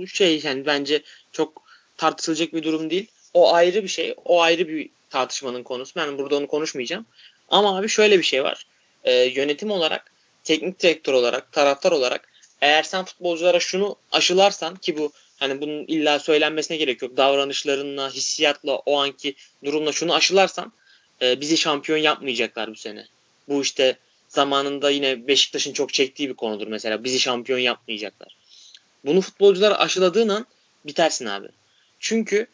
şey yani bence çok tartışılacak bir durum değil. O ayrı bir şey. O ayrı bir tartışmanın konusu. Ben burada onu konuşmayacağım. Ama abi şöyle bir şey var. E, yönetim olarak, teknik direktör olarak, taraftar olarak eğer sen futbolculara şunu aşılarsan ki bu hani bunun illa söylenmesine gerek yok. Davranışlarınla, hissiyatla, o anki durumla şunu aşılarsan e, bizi şampiyon yapmayacaklar bu sene. Bu işte zamanında yine Beşiktaş'ın çok çektiği bir konudur mesela. Bizi şampiyon yapmayacaklar. Bunu futbolcular aşıladığın an bitersin abi. Çünkü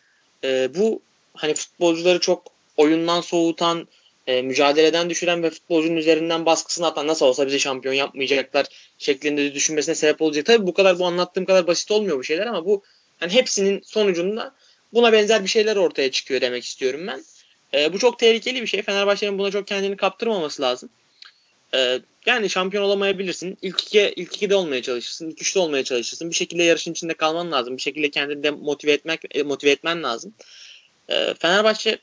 e, bu hani futbolcuları çok oyundan soğutan, e, mücadeleden düşüren ve futbolcunun üzerinden baskısını atan nasıl olsa bizi şampiyon yapmayacaklar şeklinde düşünmesine sebep olacak. Tabii bu kadar bu anlattığım kadar basit olmuyor bu şeyler ama bu hani hepsinin sonucunda buna benzer bir şeyler ortaya çıkıyor demek istiyorum ben. E, bu çok tehlikeli bir şey. Fenerbahçe'nin buna çok kendini kaptırmaması lazım. E, yani şampiyon olamayabilirsin. İlk iki, ilk ikide olmaya çalışırsın. İlk üçte olmaya çalışırsın. Bir şekilde yarışın içinde kalman lazım. Bir şekilde kendini de motive etmek e, motive etmen lazım. E, Fenerbahçe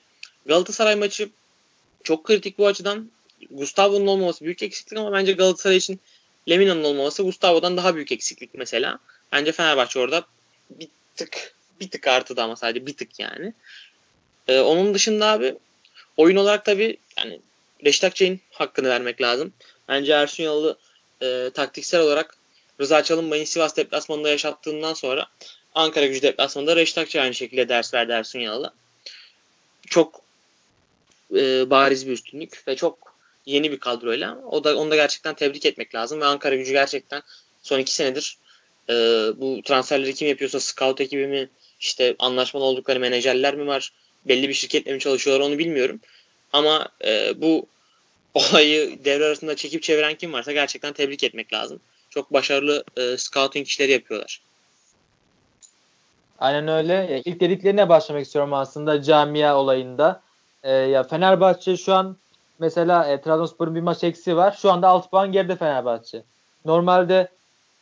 Galatasaray maçı çok kritik bu açıdan. Gustavo'nun olmaması büyük eksiklik ama bence Galatasaray için Lemina'nın olmaması Gustavo'dan daha büyük eksiklik mesela. Bence Fenerbahçe orada bir tık bir tık artıda ama sadece bir tık yani. Ee, onun dışında abi oyun olarak tabii yani Reşit Akçay'ın hakkını vermek lazım. Bence Ersun Yanal'ı e, taktiksel olarak Rıza Çalınbay'ın Sivas deplasmanında yaşattığından sonra Ankara gücü deplasmanında Reşit Akçay aynı şekilde ders verdi Ersun Yanal'a. Çok e, bariz bir üstünlük ve çok yeni bir kadroyla. O da onu da gerçekten tebrik etmek lazım ve Ankara Gücü gerçekten son iki senedir e, bu transferleri kim yapıyorsa scout ekibi mi işte anlaşmalı oldukları menajerler mi var belli bir şirketle mi çalışıyorlar onu bilmiyorum. Ama e, bu olayı devre arasında çekip çeviren kim varsa gerçekten tebrik etmek lazım. Çok başarılı e, scouting işleri yapıyorlar. Aynen öyle. İlk dediklerine başlamak istiyorum aslında camia olayında. E, ya Fenerbahçe şu an mesela e, Trabzonspor'un bir maç eksiği var. Şu anda 6 puan geride Fenerbahçe. Normalde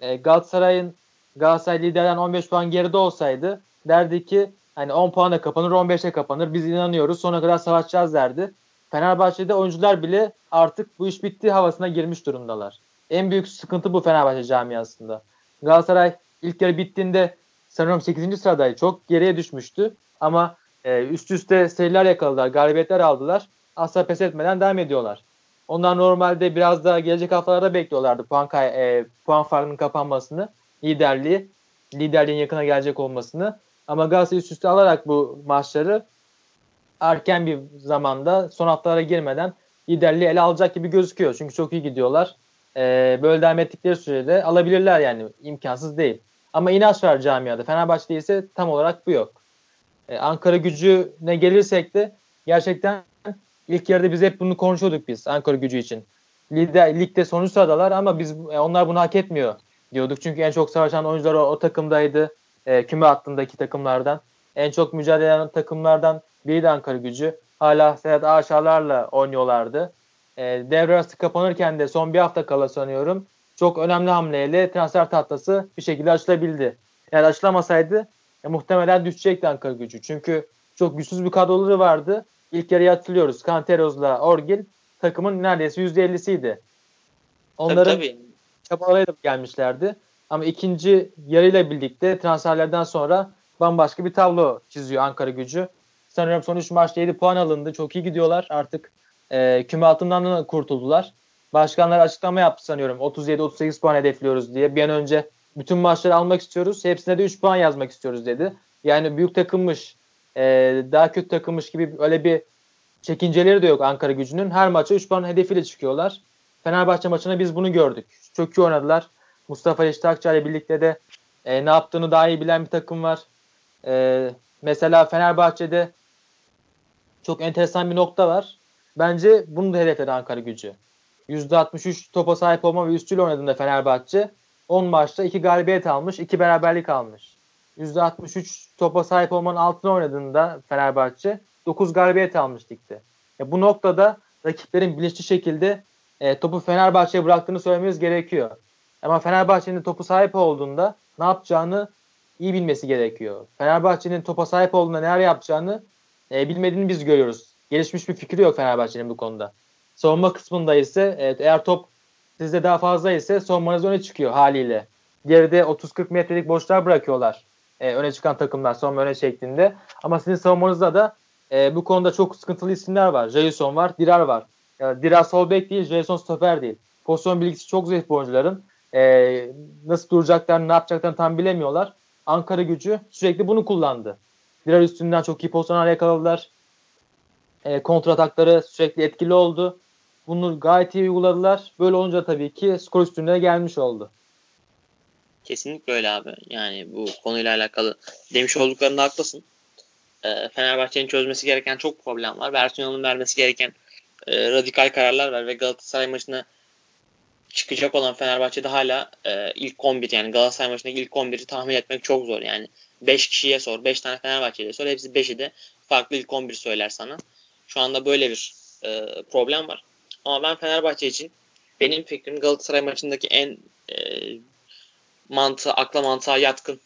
e, Galatasaray'ın Galatasaray liderden 15 puan geride olsaydı derdi ki hani 10 puana kapanır 15'e kapanır biz inanıyoruz sonuna kadar savaşacağız derdi. Fenerbahçe'de oyuncular bile artık bu iş bitti havasına girmiş durumdalar. En büyük sıkıntı bu Fenerbahçe camiasında. Galatasaray ilk yarı bittiğinde sanıyorum 8. sıradaydı. Çok geriye düşmüştü. Ama e, üst üste seriler yakaladılar. Galibiyetler aldılar. Asla pes etmeden devam ediyorlar. Onlar normalde biraz daha gelecek haftalarda bekliyorlardı puan, kay- e, puan farkının kapanmasını, liderliği, liderliğin yakına gelecek olmasını. Ama Galatasaray üst üste alarak bu maçları erken bir zamanda son haftalara girmeden liderliği ele alacak gibi gözüküyor. Çünkü çok iyi gidiyorlar. Ee, böyle devam ettikleri sürede alabilirler yani imkansız değil. Ama inanç var camiada. Fenerbahçe'de ise tam olarak bu yok. Ee, Ankara gücüne gelirsek de gerçekten ilk yarıda biz hep bunu konuşuyorduk biz Ankara gücü için. Lider, ligde sonuncu sıradalar ama biz e, onlar bunu hak etmiyor diyorduk. Çünkü en çok savaşan oyuncular o, o takımdaydı. E, küme hattındaki takımlardan. En çok mücadele eden takımlardan biri de Ankara gücü. Hala Sedat Ağaçlar'la oynuyorlardı. E, devre arası kapanırken de son bir hafta kala sanıyorum çok önemli hamleyle transfer tahtası bir şekilde açılabildi. Yani açılamasaydı e, muhtemelen düşecekti Ankara gücü. Çünkü çok güçsüz bir kadroları vardı. İlk yarıya hatırlıyoruz. Kanteros'la Orgil takımın neredeyse %50'siydi. Onların tabii, tabii. çabalarıyla gelmişlerdi. Ama ikinci yarıyla birlikte transferlerden sonra bambaşka bir tablo çiziyor Ankara gücü. Sanıyorum son 3 maçta 7 puan alındı. Çok iyi gidiyorlar. Artık e, küme altından da kurtuldular. Başkanlar açıklama yaptı sanıyorum. 37-38 puan hedefliyoruz diye. Bir an önce bütün maçları almak istiyoruz. Hepsine de 3 puan yazmak istiyoruz dedi. Yani büyük takımmış, e, daha kötü takımmış gibi öyle bir çekinceleri de yok Ankara gücünün. Her maça 3 puan hedefiyle çıkıyorlar. Fenerbahçe maçına biz bunu gördük. Çok iyi oynadılar. Mustafa İştakçı ile birlikte de e, ne yaptığını daha iyi bilen bir takım var. E, mesela Fenerbahçe'de çok enteresan bir nokta var. Bence bunu da hedefledi Ankara gücü. %63 topa sahip olma ve üstüyle oynadığında Fenerbahçe 10 maçta 2 galibiyet almış, 2 beraberlik almış. %63 topa sahip olmanın altına oynadığında Fenerbahçe 9 galibiyet almış ligde. Ya bu noktada rakiplerin bilinçli şekilde e, topu Fenerbahçe'ye bıraktığını söylememiz gerekiyor. Ama Fenerbahçe'nin topu sahip olduğunda ne yapacağını iyi bilmesi gerekiyor. Fenerbahçe'nin topa sahip olduğunda neler yapacağını e, bilmediğini biz görüyoruz. Gelişmiş bir fikri yok Fenerbahçe'nin bu konuda. Savunma kısmında ise evet, eğer top sizde daha fazla ise savunmanız öne çıkıyor haliyle. Geride 30-40 metrelik boşlar bırakıyorlar e, öne çıkan takımlar savunma öne şeklinde. Ama sizin savunmanızda da e, bu konuda çok sıkıntılı isimler var. Jason var, Dirar var. Yani Dirar sol bek değil, Jason stoper değil. Pozisyon bilgisi çok zayıf oyuncuların. E, nasıl duracaklarını, ne yapacaklarını tam bilemiyorlar. Ankara gücü sürekli bunu kullandı. Dirar üstünden çok iyi pozisyonlar yakaladılar. E, kontratakları sürekli etkili oldu. Bunu gayet iyi uyguladılar. Böyle olunca tabii ki skor üstünlüğe gelmiş oldu. Kesinlikle öyle abi. Yani bu konuyla alakalı demiş olduklarında haklısın. E, Fenerbahçe'nin çözmesi gereken çok problem var. Versiyonun vermesi gereken e, radikal kararlar var ve Galatasaray maçına çıkacak olan Fenerbahçe'de hala e, ilk 11 yani Galatasaray maçındaki ilk 11'i tahmin etmek çok zor. Yani 5 kişiye sor, 5 tane Fenerbahçe'ye sor. Hepsi 5'i de farklı ilk 11 söyler sana. Şu anda böyle bir e, problem var. Ama ben Fenerbahçe için benim fikrim Galatasaray maçındaki en e, mantığı, akla mantığa yatkın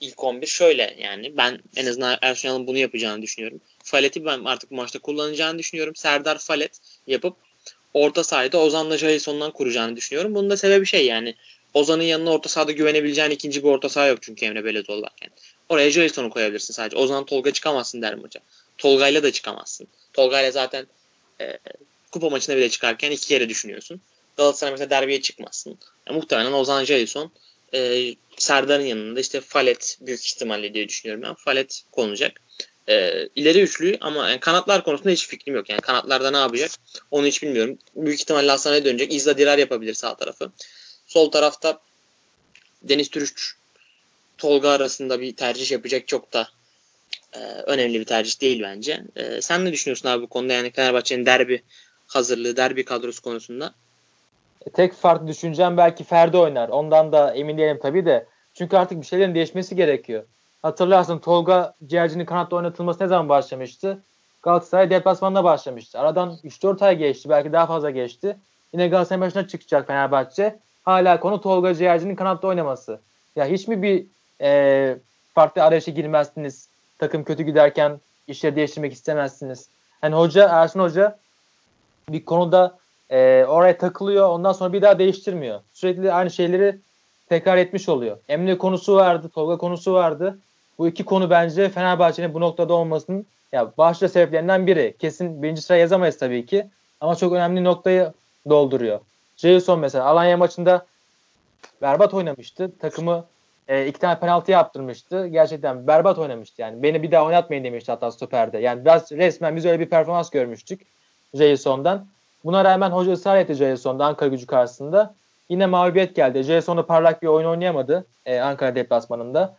ilk 11 şöyle yani ben en azından Ersun Yanal'ın bunu yapacağını düşünüyorum. Falet'i ben artık bu maçta kullanacağını düşünüyorum. Serdar Falet yapıp orta sahada Ozan'la Jason'dan kuracağını düşünüyorum. Bunun da sebebi şey yani Ozan'ın yanına orta sahada güvenebileceğin ikinci bir orta saha yok çünkü Emre Belezoğlu varken. Oraya Jason'u koyabilirsin sadece. Ozan Tolga çıkamazsın der maça. Tolga'yla da çıkamazsın. Tolga'yla zaten e, kupa maçına bile çıkarken iki kere düşünüyorsun. Galatasaray mesela derbiye çıkmazsın. Yani muhtemelen Ozan Jason e, Serdar'ın yanında işte Falet büyük ihtimalle diye düşünüyorum ben. Falet konulacak. E, ileri üçlü ama yani kanatlar konusunda hiç fikrim yok. Yani kanatlarda ne yapacak onu hiç bilmiyorum. Büyük ihtimalle Hasan'a dönecek. İzla Dirar yapabilir sağ tarafı. Sol tarafta Deniz Türüç Tolga arasında bir tercih yapacak çok da e, önemli bir tercih değil bence. E, sen ne düşünüyorsun abi bu konuda yani Fenerbahçe'nin derbi hazırlığı, derbi kadrosu konusunda? E, tek farklı düşüncem belki Ferdi oynar. Ondan da emin değilim tabii de. Çünkü artık bir şeylerin değişmesi gerekiyor. Hatırlarsın Tolga Ciğerci'nin kanatta oynatılması ne zaman başlamıştı? Galatasaray deplasmanında başlamıştı. Aradan 3-4 ay geçti. Belki daha fazla geçti. Yine Galatasaray başına çıkacak Fenerbahçe. Hala konu Tolga Ciğerci'nin kanatta oynaması. Ya hiç mi bir e, farklı arayışa girmezsiniz? Takım kötü giderken işleri değiştirmek istemezsiniz. Hani hoca Ersun Hoca bir konuda e, oraya takılıyor. Ondan sonra bir daha değiştirmiyor. Sürekli aynı şeyleri tekrar etmiş oluyor. Emre konusu vardı, Tolga konusu vardı. Bu iki konu bence Fenerbahçe'nin bu noktada olmasının ya başta sebeplerinden biri. Kesin birinci sıra yazamayız tabii ki. Ama çok önemli noktayı dolduruyor. Jason mesela Alanya maçında berbat oynamıştı. Takımı e, iki tane penaltı yaptırmıştı. Gerçekten berbat oynamıştı yani. Beni bir daha oynatmayın demişti hatta stoperde. Yani biraz resmen biz öyle bir performans görmüştük Jason'dan. Buna rağmen hoca ısrar etti Jason'da Ankara gücü karşısında. Yine mağlubiyet geldi. Jason'da parlak bir oyun oynayamadı e, Ankara deplasmanında.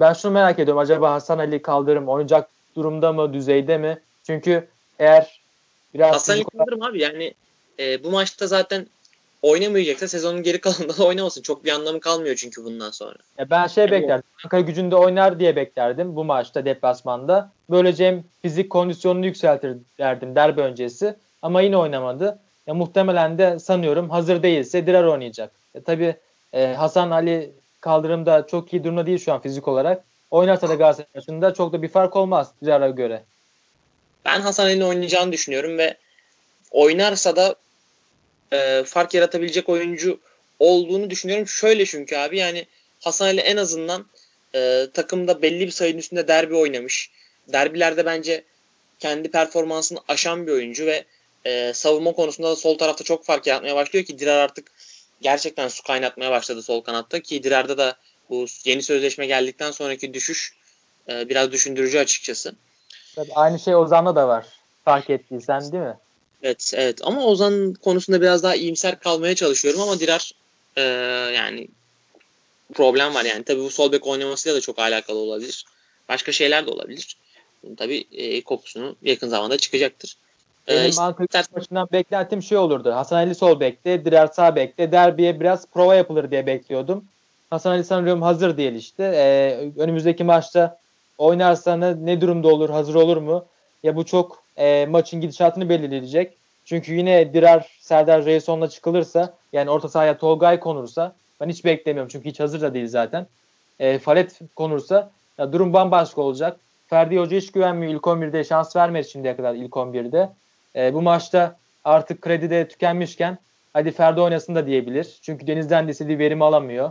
Ben şunu merak ediyorum. Acaba Hasan Ali Kaldırım oynayacak durumda mı, düzeyde mi? Çünkü eğer biraz... Hasan Ali Kaldırım abi yani e, bu maçta zaten oynamayacaksa sezonun geri kalanında da oynamasın. Çok bir anlamı kalmıyor çünkü bundan sonra. Ya ben şey yani beklerdim. Ankara gücünde oynar diye beklerdim bu maçta deplasmanda. Böylece hem fizik kondisyonunu yükseltir derdim derbi öncesi. Ama yine oynamadı. Ya muhtemelen de sanıyorum hazır değilse Dirar oynayacak. E, tabii e, Hasan Ali kaldırımda çok iyi durumda değil şu an fizik olarak. Oynarsa da Galatasaray maçında çok da bir fark olmaz Dirar'a göre. Ben Hasan Ali'nin oynayacağını düşünüyorum ve oynarsa da e, fark yaratabilecek oyuncu olduğunu düşünüyorum. Şöyle çünkü abi yani Hasan Ali en azından e, takımda belli bir sayının üstünde derbi oynamış. Derbilerde bence kendi performansını aşan bir oyuncu ve e, savunma konusunda da sol tarafta çok fark yaratmaya başlıyor ki Dirar artık gerçekten su kaynatmaya başladı sol kanatta ki Dirar'da da bu yeni sözleşme geldikten sonraki düşüş e, biraz düşündürücü açıkçası. Tabii aynı şey Ozan'da da var. Fark ettiysen değil mi? Evet, evet. Ama Ozan konusunda biraz daha iyimser kalmaya çalışıyorum ama Dirar e, yani problem var yani. Tabii bu sol bek oynamasıyla da çok alakalı olabilir. Başka şeyler de olabilir. Bunun tabii e, kokusunu yakın zamanda çıkacaktır. E, Benim ee, Ankara maçından beklentim şey olurdu. Hasan Ali sol bekte, Dirar sağ bekte. Derbiye biraz prova yapılır diye bekliyordum. Hasan Ali sanıyorum hazır değil işte. Ee, önümüzdeki maçta oynarsa ne, ne durumda olur, hazır olur mu? Ya bu çok e, maçın gidişatını belirleyecek. Çünkü yine Dirar, Serdar Reison'la çıkılırsa yani orta sahaya Tolgay konursa ben hiç beklemiyorum çünkü hiç hazır da değil zaten. E, Falet konursa ya durum bambaşka olacak. Ferdi Hoca hiç güvenmiyor. İlk 11'de şans vermedi şimdiye kadar ilk 11'de. E, bu maçta artık kredi de tükenmişken hadi Ferdi oynasın da diyebilir. Çünkü Deniz'den de istediği verimi alamıyor.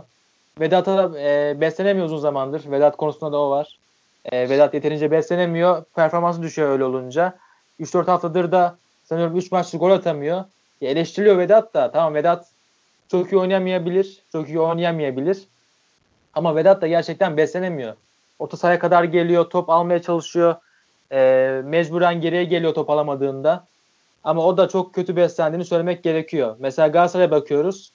Vedat'a da e, beslenemiyor uzun zamandır. Vedat konusunda da o var. E, Vedat yeterince beslenemiyor. Performansı düşüyor öyle olunca. 3-4 haftadır da sanıyorum 3 maçlı gol atamıyor. Ya eleştiriliyor Vedat da. Tamam Vedat çok iyi oynayamayabilir. Çok iyi oynayamayabilir. Ama Vedat da gerçekten beslenemiyor. Orta sahaya kadar geliyor. Top almaya çalışıyor. E, mecburen geriye geliyor top alamadığında. Ama o da çok kötü beslendiğini söylemek gerekiyor. Mesela Galatasaray'a bakıyoruz.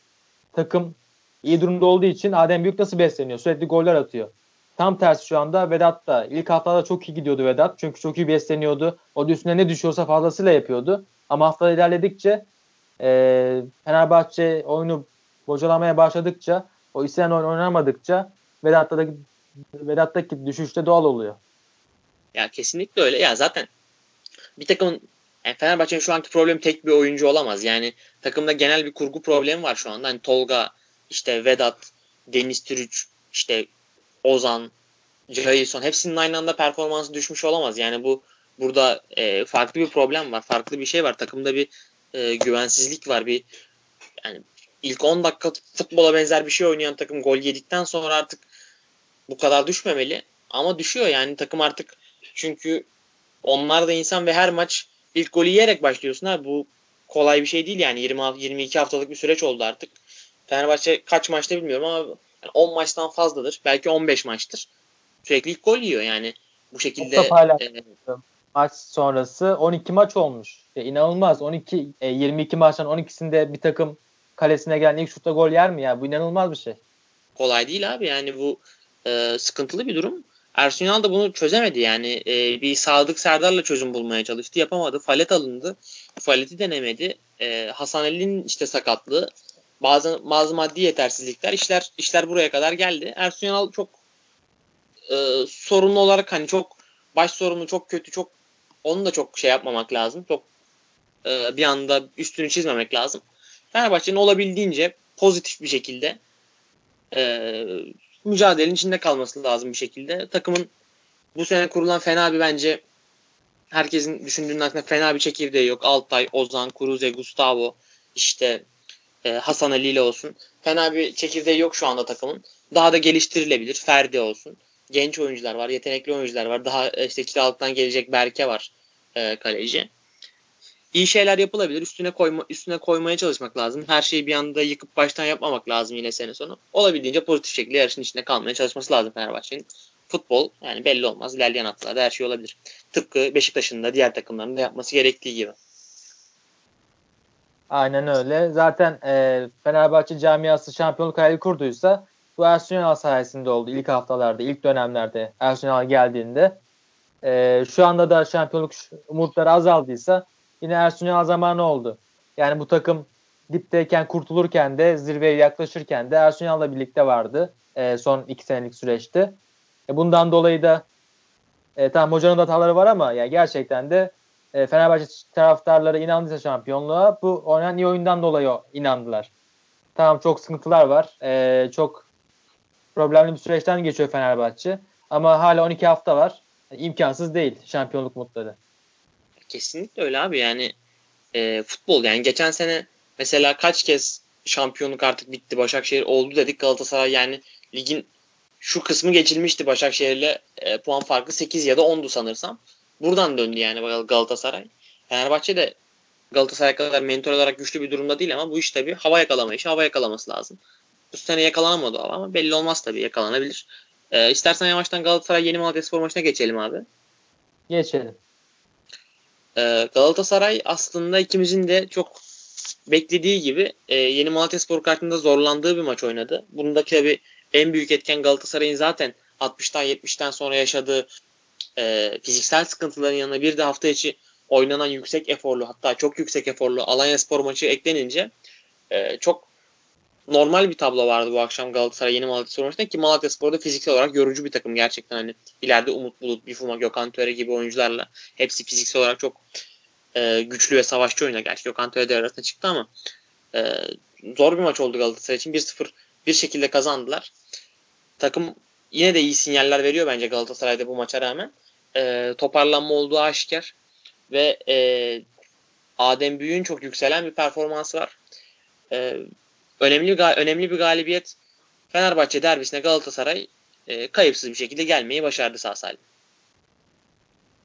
Takım iyi durumda olduğu için Adem Büyük nasıl besleniyor? Sürekli goller atıyor. Tam tersi şu anda Vedat da. ilk haftada çok iyi gidiyordu Vedat. Çünkü çok iyi besleniyordu. O da üstüne ne düşüyorsa fazlasıyla yapıyordu. Ama hafta ilerledikçe e, Fenerbahçe oyunu bocalamaya başladıkça o istenen oyun oynamadıkça Vedat'ta da Vedat'taki düşüşte doğal oluyor. Ya kesinlikle öyle. Ya zaten bir takımın yani Fenerbahçe'nin şu anki problemi tek bir oyuncu olamaz. Yani takımda genel bir kurgu problemi var şu anda. Hani Tolga, işte Vedat, Deniz Türüç, işte Ozan, Jason hepsinin aynı anda performansı düşmüş olamaz. Yani bu burada e, farklı bir problem var. Farklı bir şey var. Takımda bir e, güvensizlik var. Bir yani ilk 10 dakika futbola benzer bir şey oynayan takım gol yedikten sonra artık bu kadar düşmemeli. Ama düşüyor yani takım artık çünkü onlar da insan ve her maç ilk golü yiyerek başlıyorsun. Bu kolay bir şey değil yani 20 22 haftalık bir süreç oldu artık. Fenerbahçe kaç maçta bilmiyorum ama yani 10 maçtan fazladır. Belki 15 maçtır. Sürekli ilk gol yiyor yani. Bu şekilde e, maç sonrası 12 maç olmuş. Ya inanılmaz. 12 e, 22 maçtan 12'sinde bir takım kalesine gelen ilk şutta gol yer mi ya? Bu inanılmaz bir şey. Kolay değil abi. Yani bu e, sıkıntılı bir durum. Ersun Yanal da bunu çözemedi yani. E, bir Sadık Serdar'la çözüm bulmaya çalıştı. Yapamadı. Falet alındı. Faleti denemedi. E, Hasan Ali'nin işte sakatlığı. Bazı bazı maddi yetersizlikler. işler işler buraya kadar geldi. Ersun Yanal çok e, sorunlu olarak hani çok baş sorunu çok kötü çok onu da çok şey yapmamak lazım. Çok e, bir anda üstünü çizmemek lazım. Fenerbahçe'nin olabildiğince pozitif bir şekilde e, mücadelenin içinde kalması lazım bir şekilde. Takımın bu sene kurulan fena bir bence herkesin düşündüğünün aksine fena bir çekirdeği yok. Altay, Ozan, Kuruze, Gustavo, işte e, Hasan Ali ile olsun. Fena bir çekirdeği yok şu anda takımın. Daha da geliştirilebilir. Ferdi olsun. Genç oyuncular var, yetenekli oyuncular var. Daha e, işte kiralıktan gelecek Berke var e, kaleci. İyi şeyler yapılabilir. Üstüne koyma üstüne koymaya çalışmak lazım. Her şeyi bir anda yıkıp baştan yapmamak lazım yine sene sonu. Olabildiğince pozitif şekilde yarışın içinde kalmaya çalışması lazım Fenerbahçe'nin. Futbol yani belli olmaz. İlerleyen haftalarda her şey olabilir. Tıpkı Beşiktaş'ın da diğer takımların da yapması gerektiği gibi. Aynen öyle. Zaten e, Fenerbahçe camiası şampiyonluk hayali kurduysa bu Ersun Yanal sayesinde oldu ilk haftalarda, ilk dönemlerde Ersun Yanal geldiğinde. E, şu anda da şampiyonluk umutları azaldıysa yine Ersun Yanal zamanı oldu. Yani bu takım dipteyken kurtulurken de zirveye yaklaşırken de Ersun birlikte vardı e, son iki senelik süreçte. E, bundan dolayı da e, tamam hocanın da hataları var ama yani gerçekten de e, Fenerbahçe taraftarları inandıysa şampiyonluğa bu oynanan iyi oyundan dolayı inandılar. Tamam çok sıkıntılar var. E, çok problemli bir süreçten geçiyor Fenerbahçe. Ama hala 12 hafta var. Yani imkansız değil şampiyonluk mutları. Kesinlikle öyle abi yani e, futbol yani geçen sene mesela kaç kez şampiyonluk artık bitti Başakşehir oldu dedik Galatasaray yani ligin şu kısmı geçilmişti Başakşehir'le e, puan farkı 8 ya da 10'du sanırsam. Buradan döndü yani Galatasaray. Fenerbahçe de Galatasaray kadar mentor olarak güçlü bir durumda değil ama bu iş tabii hava yakalama işi. Hava yakalaması lazım. Bu sene yakalanamadı ama belli olmaz tabii yakalanabilir. E, istersen yavaştan Galatasaray Yeni Malatya Spor maçına geçelim abi. Geçelim. E, Galatasaray aslında ikimizin de çok beklediği gibi e, Yeni Malatya Spor kartında zorlandığı bir maç oynadı. Bundaki tabii en büyük etken Galatasaray'ın zaten 60'tan 70'ten sonra yaşadığı e, fiziksel sıkıntıların yanına bir de hafta içi oynanan yüksek eforlu hatta çok yüksek eforlu Alanya Spor maçı eklenince e, çok normal bir tablo vardı bu akşam Galatasaray Yeni Malatya Spor maçında ki Malatya Spor'da fiziksel olarak yorucu bir takım gerçekten hani ileride Umut Bulut, Bifuma, Gökhan Töre gibi oyuncularla hepsi fiziksel olarak çok e, güçlü ve savaşçı oyuna gerçi Gökhan Töre de arasında çıktı ama e, zor bir maç oldu Galatasaray için 1-0 bir şekilde kazandılar. Takım yine de iyi sinyaller veriyor bence Galatasaray'da bu maça rağmen. E, toparlanma olduğu aşikar ve e, Adem Büyük'ün çok yükselen bir performansı var. E, önemli önemli bir galibiyet Fenerbahçe derbisine Galatasaray e, kayıpsız bir şekilde gelmeyi başardı sağ salim.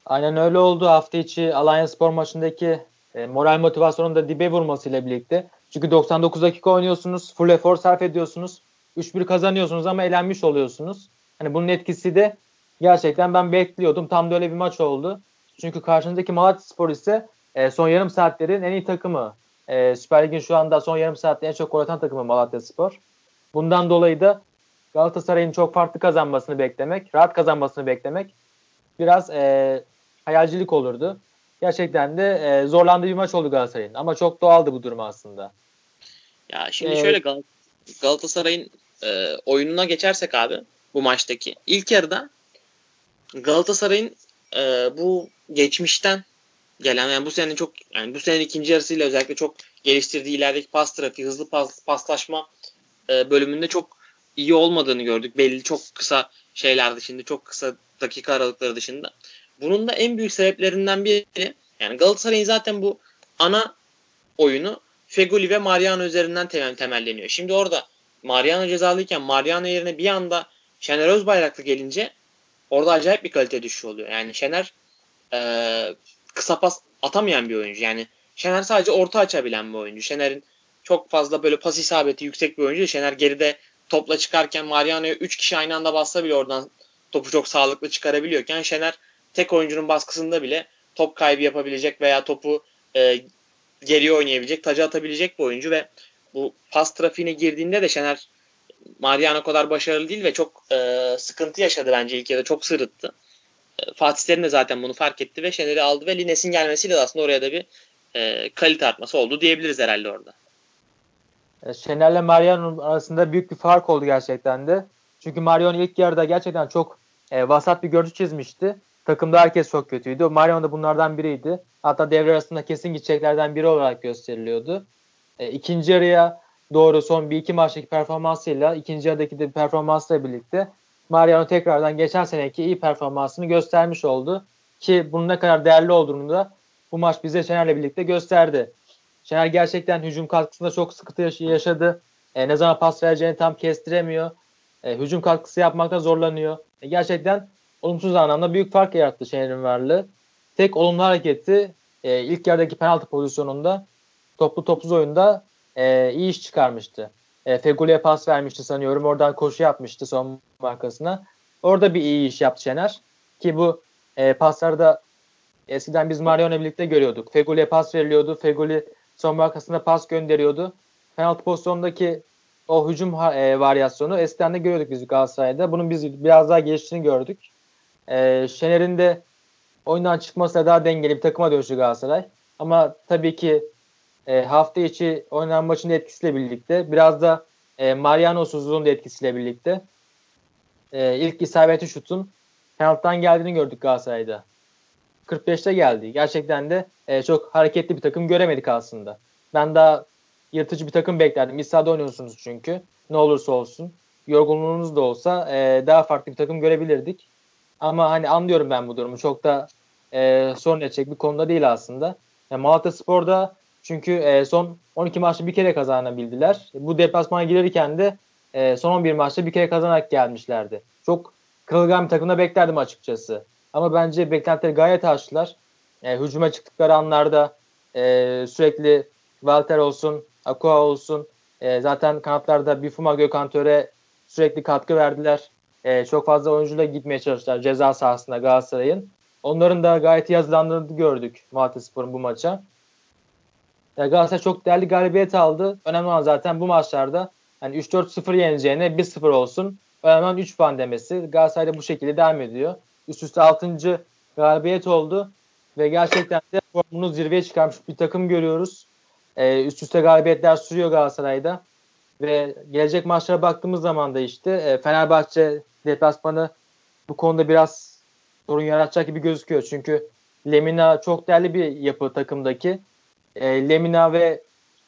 Aynen öyle oldu. Hafta içi Alanya Spor maçındaki e, moral motivasyonun da dibe vurmasıyla birlikte. Çünkü 99 dakika oynuyorsunuz. Full efor sarf ediyorsunuz. 3-1 kazanıyorsunuz ama elenmiş oluyorsunuz. Hani bunun etkisi de gerçekten ben bekliyordum. Tam da öyle bir maç oldu. Çünkü karşınızdaki Malatya Spor ise e, son yarım saatlerin en iyi takımı. E, Süper Lig'in şu anda son yarım saatte en çok gol atan takımı Malatya Spor. Bundan dolayı da Galatasaray'ın çok farklı kazanmasını beklemek, rahat kazanmasını beklemek biraz e, hayalcilik olurdu. Gerçekten de e, zorlandığı bir maç oldu Galatasaray'ın. Ama çok doğaldı bu durum aslında. Ya şimdi ee, şöyle Gal Galatasaray'ın e, oyununa geçersek abi bu maçtaki. ilk yarıda Galatasaray'ın e, bu geçmişten gelen yani bu senenin çok yani bu senenin ikinci yarısıyla özellikle çok geliştirdiği ilerideki pas trafiği, hızlı pas, paslaşma e, bölümünde çok iyi olmadığını gördük. Belli çok kısa şeyler dışında, çok kısa dakika aralıkları dışında. Bunun da en büyük sebeplerinden biri yani Galatasaray'ın zaten bu ana oyunu Feguli ve Mariano üzerinden temel, temelleniyor. Şimdi orada Mariano cezalıyken Mariano yerine bir anda Şener Özbayraklı gelince orada acayip bir kalite düşüşü oluyor. Yani Şener e, kısa pas atamayan bir oyuncu. Yani Şener sadece orta açabilen bir oyuncu. Şener'in çok fazla böyle pas isabeti yüksek bir oyuncu. Şener geride topla çıkarken Mariano'ya 3 kişi aynı anda bassa bile oradan topu çok sağlıklı çıkarabiliyorken Şener tek oyuncunun baskısında bile top kaybı yapabilecek veya topu e, geriye oynayabilecek, taca atabilecek bir oyuncu ve bu pas trafiğine girdiğinde de Şener Mariano kadar başarılı değil ve çok e, sıkıntı yaşadı bence ilk yarıda çok sırıttı. E, Fatih Terim de zaten bunu fark etti ve Şener'i aldı ve Lines'in gelmesiyle aslında oraya da bir e, kalite artması oldu diyebiliriz herhalde orada. E, Şener'le Mariano arasında büyük bir fark oldu gerçekten de. Çünkü Mariano ilk yarıda gerçekten çok e, vasat bir görüntü çizmişti. Takımda herkes çok kötüydü. Marion da bunlardan biriydi. Hatta devre arasında kesin gideceklerden biri olarak gösteriliyordu. E, ikinci yarıya doğru son bir iki maçtaki performansıyla ikinci yarıdaki de performansla birlikte Mariano tekrardan geçen seneki iyi performansını göstermiş oldu. Ki bunun ne kadar değerli olduğunu da bu maç bize Şener'le birlikte gösterdi. Şener gerçekten hücum katkısında çok sıkıntı yaşadı. E, ne zaman pas vereceğini tam kestiremiyor. E, hücum katkısı yapmakta zorlanıyor. E, gerçekten olumsuz anlamda büyük fark yarattı Şener'in varlığı. Tek olumlu hareketi e, ilk yerdeki penaltı pozisyonunda toplu topsuz oyunda e, iyi iş çıkarmıştı. E, Fegüli'ye pas vermişti sanıyorum. Oradan koşu yapmıştı son markasına. Orada bir iyi iş yaptı Şener. Ki bu e, paslarda eskiden biz Marion'la birlikte görüyorduk. Fegüli'ye pas veriliyordu. Fegüli son markasına pas gönderiyordu. Penaltı pozisyonundaki o hücum e, varyasyonu eskiden de görüyorduk biz Galatasaray'da. Bunun biz biraz daha geliştiğini gördük. E, Şener'in de oyundan çıkması daha dengeli bir takıma dönüştü Galatasaray. Ama tabii ki e, hafta içi oynanan maçın etkisiyle birlikte biraz da e, Mariano'suzluğun da etkisiyle birlikte e, ilk isabeti şutun penaltıdan geldiğini gördük Galatasaray'da. 45'te geldi. Gerçekten de e, çok hareketli bir takım göremedik aslında. Ben daha yırtıcı bir takım beklerdim. İsa'da oynuyorsunuz çünkü. Ne olursa olsun. Yorgunluğunuz da olsa e, daha farklı bir takım görebilirdik. Ama hani anlıyorum ben bu durumu. Çok da e, sorun edecek bir konuda değil aslında. Yani Malatya Spor'da çünkü e, son 12 maçta bir kere kazanabildiler. Bu deplasmana gelirken de e, son 11 maçta bir kere kazanarak gelmişlerdi. Çok kırılgan bir takımda beklerdim açıkçası. Ama bence beklentileri gayet aştılar. E, hücuma çıktıkları anlarda e, sürekli Walter olsun, Aqua olsun. E, zaten kanatlarda Bifuma Gökhan Töre sürekli katkı verdiler. E, çok fazla oyuncuyla gitmeye çalıştılar ceza sahasında Galatasaray'ın. Onların da gayet iyi hazırlandığını gördük Malatyaspor'un bu maça. E, Galatasaray çok değerli galibiyet aldı. Önemli olan zaten bu maçlarda hani 3-4-0 yeneceğine 1-0 olsun. Önemli olan 3 puan demesi. Galatasaray da bu şekilde devam ediyor. Üst üste 6. galibiyet oldu. Ve gerçekten de formunu zirveye çıkarmış bir takım görüyoruz. E, üst üste galibiyetler sürüyor Galatasaray'da. Ve gelecek maçlara baktığımız zaman da işte e, Fenerbahçe deplasmanı bu konuda biraz sorun yaratacak gibi gözüküyor. Çünkü Lemina çok değerli bir yapı takımdaki. E, Lemina ve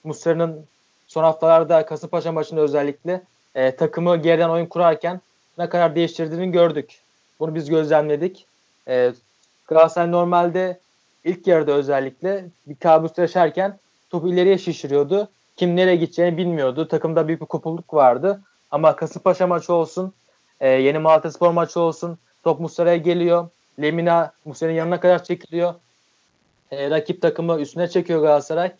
Muslera'nın son haftalarda Kasımpaşa maçında özellikle e, takımı geriden oyun kurarken ne kadar değiştirdiğini gördük. Bunu biz gözlemledik. E, Galatasaray normalde ilk yarıda özellikle bir kabus yaşarken topu ileriye şişiriyordu. Kim nereye gideceğini bilmiyordu. Takımda büyük bir kopulluk vardı. Ama Kasımpaşa maçı olsun, e, yeni Malatya Spor maçı olsun. Top Muslera'ya geliyor. Lemina Muslera'nın yanına kadar çekiliyor. E, rakip takımı üstüne çekiyor Galatasaray.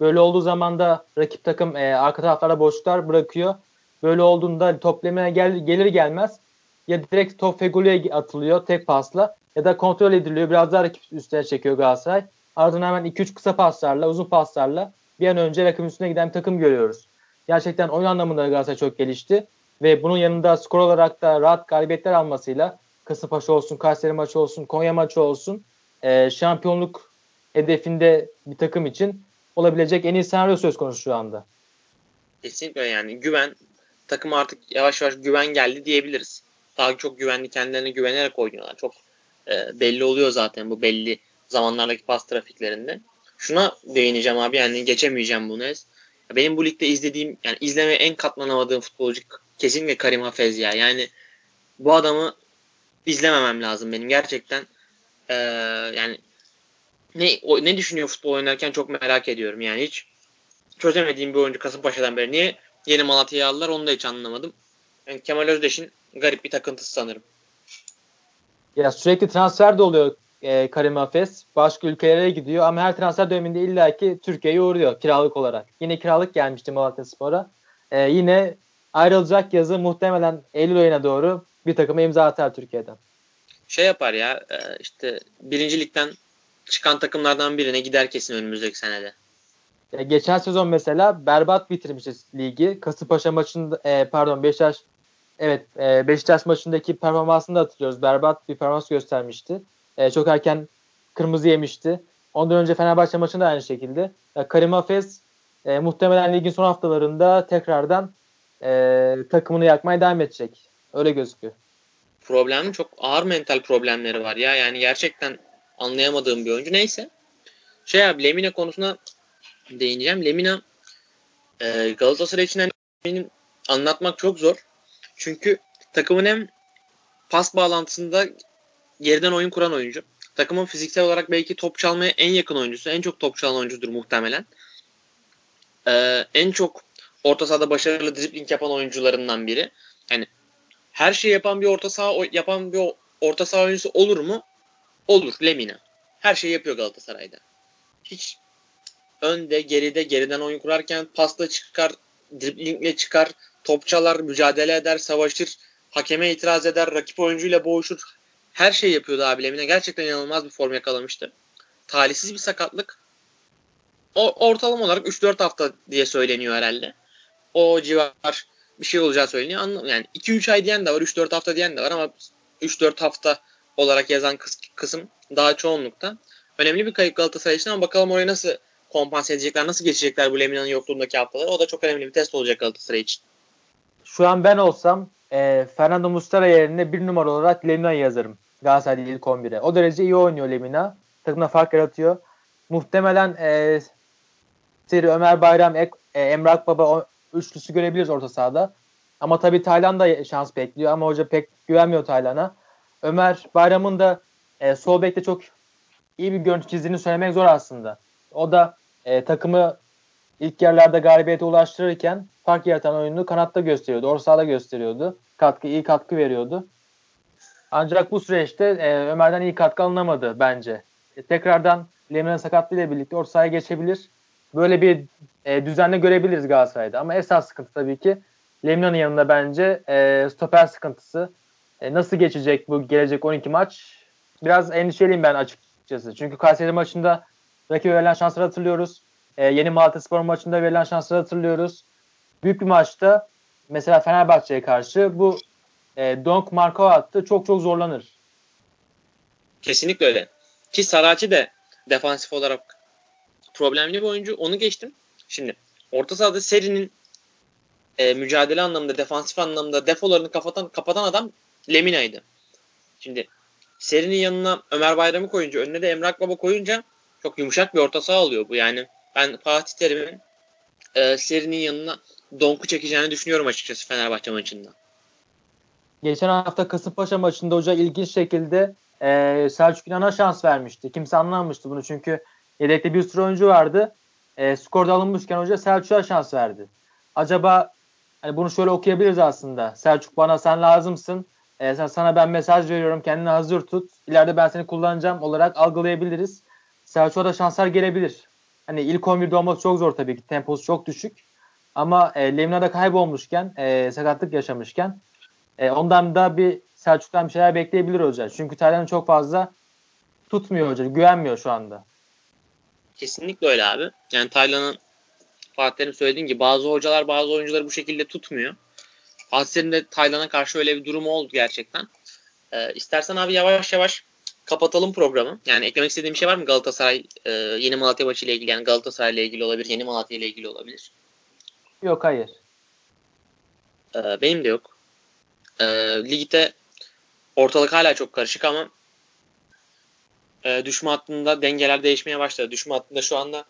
Böyle olduğu zaman da rakip takım e, arka taraflara boşluklar bırakıyor. Böyle olduğunda top Lemina'ya gel, gelir gelmez ya direkt top Fegoli'ye atılıyor tek pasla ya da kontrol ediliyor. Biraz daha rakip üstüne çekiyor Galatasaray. Ardından hemen 2-3 kısa paslarla, uzun paslarla bir an önce rakibin üstüne giden bir takım görüyoruz. Gerçekten oyun anlamında Galatasaray çok gelişti ve bunun yanında skor olarak da rahat galibiyetler almasıyla Kasımpaşa olsun, Kayseri maçı olsun, Konya maçı olsun e, şampiyonluk hedefinde bir takım için olabilecek en iyi senaryo söz konusu şu anda. Kesinlikle yani güven takım artık yavaş yavaş güven geldi diyebiliriz. Daha çok güvenli kendilerine güvenerek oynuyorlar. Çok e, belli oluyor zaten bu belli zamanlardaki pas trafiklerinde. Şuna değineceğim abi yani geçemeyeceğim bunu. Benim bu ligde izlediğim yani izlemeye en katlanamadığım futbolcu kesinlikle Karim Hafez ya. Yani bu adamı izlememem lazım benim gerçekten. Ee, yani ne o, ne düşünüyor futbol oynarken çok merak ediyorum yani hiç çözemediğim bir oyuncu Kasımpaşa'dan beri. Niye yeni Malatya'yı aldılar onu da hiç anlamadım. Yani Kemal Özdeş'in garip bir takıntısı sanırım. Ya sürekli transfer de oluyor e, Karim Hafez. Başka ülkelere gidiyor ama her transfer döneminde illaki Türkiye'ye uğruyor kiralık olarak. Yine kiralık gelmişti Malatya Spor'a. E, yine ayrılacak yazı muhtemelen Eylül ayına doğru bir takıma imza atar Türkiye'den. Şey yapar ya e, işte birincilikten çıkan takımlardan birine gider kesin önümüzdeki senede. E, geçen sezon mesela berbat bitirmişiz ligi. Kasımpaşa maçında e, pardon Beşiktaş evet e, Beşiktaş maçındaki performansını da hatırlıyoruz. Berbat bir performans göstermişti. E, çok erken kırmızı yemişti. Ondan önce Fenerbahçe maçında aynı şekilde. E, Karim Hafez e, muhtemelen ligin son haftalarında tekrardan e, takımını yakmaya devam edecek. Öyle gözüküyor. problemli. Çok ağır mental problemleri var ya. Yani gerçekten anlayamadığım bir oyuncu. Neyse. Şey abi Lemina konusuna değineceğim. Lemina e, Galatasaray için hani anlatmak çok zor. Çünkü takımın hem pas bağlantısında geriden oyun kuran oyuncu. Takımın fiziksel olarak belki top çalmaya en yakın oyuncusu. En çok top çalan oyuncudur muhtemelen. Ee, en çok orta sahada başarılı dribling yapan oyuncularından biri. Yani her şeyi yapan bir orta saha yapan bir orta saha oyuncusu olur mu? Olur. Lemina. Her şeyi yapıyor Galatasaray'da. Hiç önde, geride, geriden oyun kurarken pasla çıkar, driblingle çıkar, top çalar, mücadele eder, savaşır, hakeme itiraz eder, rakip oyuncuyla boğuşur. Her şey yapıyordu abi Lemina. Gerçekten inanılmaz bir form yakalamıştı. Talihsiz bir sakatlık. O, ortalama olarak 3-4 hafta diye söyleniyor herhalde. O civar bir şey olacağı söyleniyor. Anlam yani 2-3 ay diyen de var, 3-4 hafta diyen de var ama 3-4 hafta olarak yazan kıs kısım daha çoğunlukta. Önemli bir kayıp Galatasaray için ama bakalım orayı nasıl kompanse edecekler, nasıl geçecekler bu Lemina'nın yokluğundaki haftaları. O da çok önemli bir test olacak Galatasaray için. Şu an ben olsam e, Fernando Mustara yerine bir numara olarak Lemina'yı yazarım. Galatasaray'da ilk 11'e. O derece iyi oynuyor Lemina. Takımda fark yaratıyor. Muhtemelen e, Seri, Ömer Bayram, Ek, e, Emrah Baba o, üçlüsü görebiliriz orta sahada. Ama tabii Taylan da şans bekliyor ama hoca pek güvenmiyor Taylan'a. Ömer Bayram'ın da e, sol bekte çok iyi bir görüntü çizdiğini söylemek zor aslında. O da e, takımı ilk yerlerde galibiyete ulaştırırken fark yaratan oyunu kanatta gösteriyordu. Orta sahada gösteriyordu. Katkı, iyi katkı veriyordu. Ancak bu süreçte e, Ömer'den iyi katkı alınamadı bence. E, tekrardan Lemina'nın sakatlığıyla birlikte orta sahaya geçebilir. Böyle bir e, düzenle görebiliriz Galatasaray'da. Ama esas sıkıntı tabii ki Lemina'nın yanında bence e, stoper sıkıntısı. E, nasıl geçecek bu gelecek 12 maç? Biraz endişeliyim ben açıkçası. Çünkü Kayseri maçında rakibe verilen şansları hatırlıyoruz. E, yeni Malatya Spor maçında verilen şansları hatırlıyoruz. Büyük bir maçta mesela Fenerbahçe'ye karşı bu e, Donk Marko attı. Çok çok zorlanır. Kesinlikle öyle. Ki Saraçi de defansif olarak problemli bir oyuncu. Onu geçtim. Şimdi orta sahada serinin e, mücadele anlamında, defansif anlamda defolarını kapatan, kapatan adam Lemina'ydı. Şimdi serinin yanına Ömer Bayram'ı koyunca, önüne de Emrak Baba koyunca çok yumuşak bir orta saha oluyor bu. Yani ben Fatih Terim'in e, serinin yanına Donk'u çekeceğini düşünüyorum açıkçası Fenerbahçe maçında. Geçen hafta Kasımpaşa maçında hoca ilginç şekilde e, Selçuk İnan'a şans vermişti. Kimse anlamamıştı bunu çünkü yedekte bir sürü oyuncu vardı. E, skorda alınmışken hoca Selçuk'a şans verdi. Acaba hani bunu şöyle okuyabiliriz aslında. Selçuk bana sen lazımsın. E, sana ben mesaj veriyorum. Kendini hazır tut. İleride ben seni kullanacağım olarak algılayabiliriz. Selçuk'a da şanslar gelebilir. Hani ilk 11'de olması çok zor tabii ki. Temposu çok düşük. Ama e, Lemina'da kaybolmuşken, e, sakatlık yaşamışken e, ondan da bir Selçuk'tan bir şeyler bekleyebilir hoca. Çünkü Taylan'ı çok fazla tutmuyor hoca. Güvenmiyor şu anda. Kesinlikle öyle abi. Yani Taylan'ın Fatih söylediğin gibi bazı hocalar bazı oyuncuları bu şekilde tutmuyor. Fatih de Taylan'a karşı öyle bir durumu oldu gerçekten. Ee, istersen abi yavaş yavaş kapatalım programı. Yani eklemek istediğim bir şey var mı Galatasaray e, yeni Malatya maçı ile ilgili? Yani Galatasaray ile ilgili olabilir, yeni Malatya ile ilgili olabilir. Yok hayır. Ee, benim de yok. Ee, ligde ortalık hala çok karışık ama e, düşme hattında dengeler değişmeye başladı. Düşme hattında şu anda